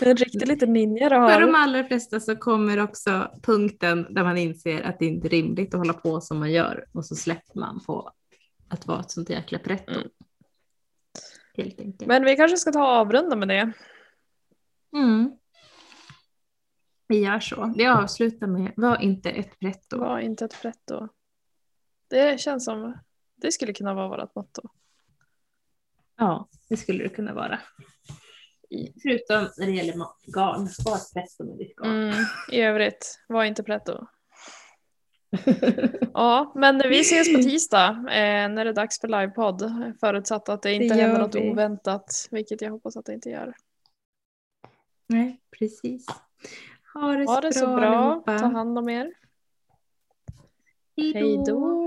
En riktig liten ninja du för de har. allra flesta så kommer också punkten där man inser att det inte är rimligt att hålla på som man gör och så släpper man på att vara ett sånt jäkla pretto. Mm. Men vi kanske ska ta och avrunda med det. Mm. Vi gör så. Vi mm. avslutar med, var inte ett pretto. Var inte ett pretto. Det känns som, det skulle kunna vara vårt motto. Ja, det skulle det kunna vara. Förutom när det gäller garn, spara pretto med ditt garn. Mm, I övrigt, var inte pretto. ja, men vi ses på tisdag eh, när det är dags för livepodd. Förutsatt att det inte det händer något vi. oväntat, vilket jag hoppas att det inte gör. Nej, precis. Ha det, ha det så, bra, så bra. Ta hand om er. Hej då.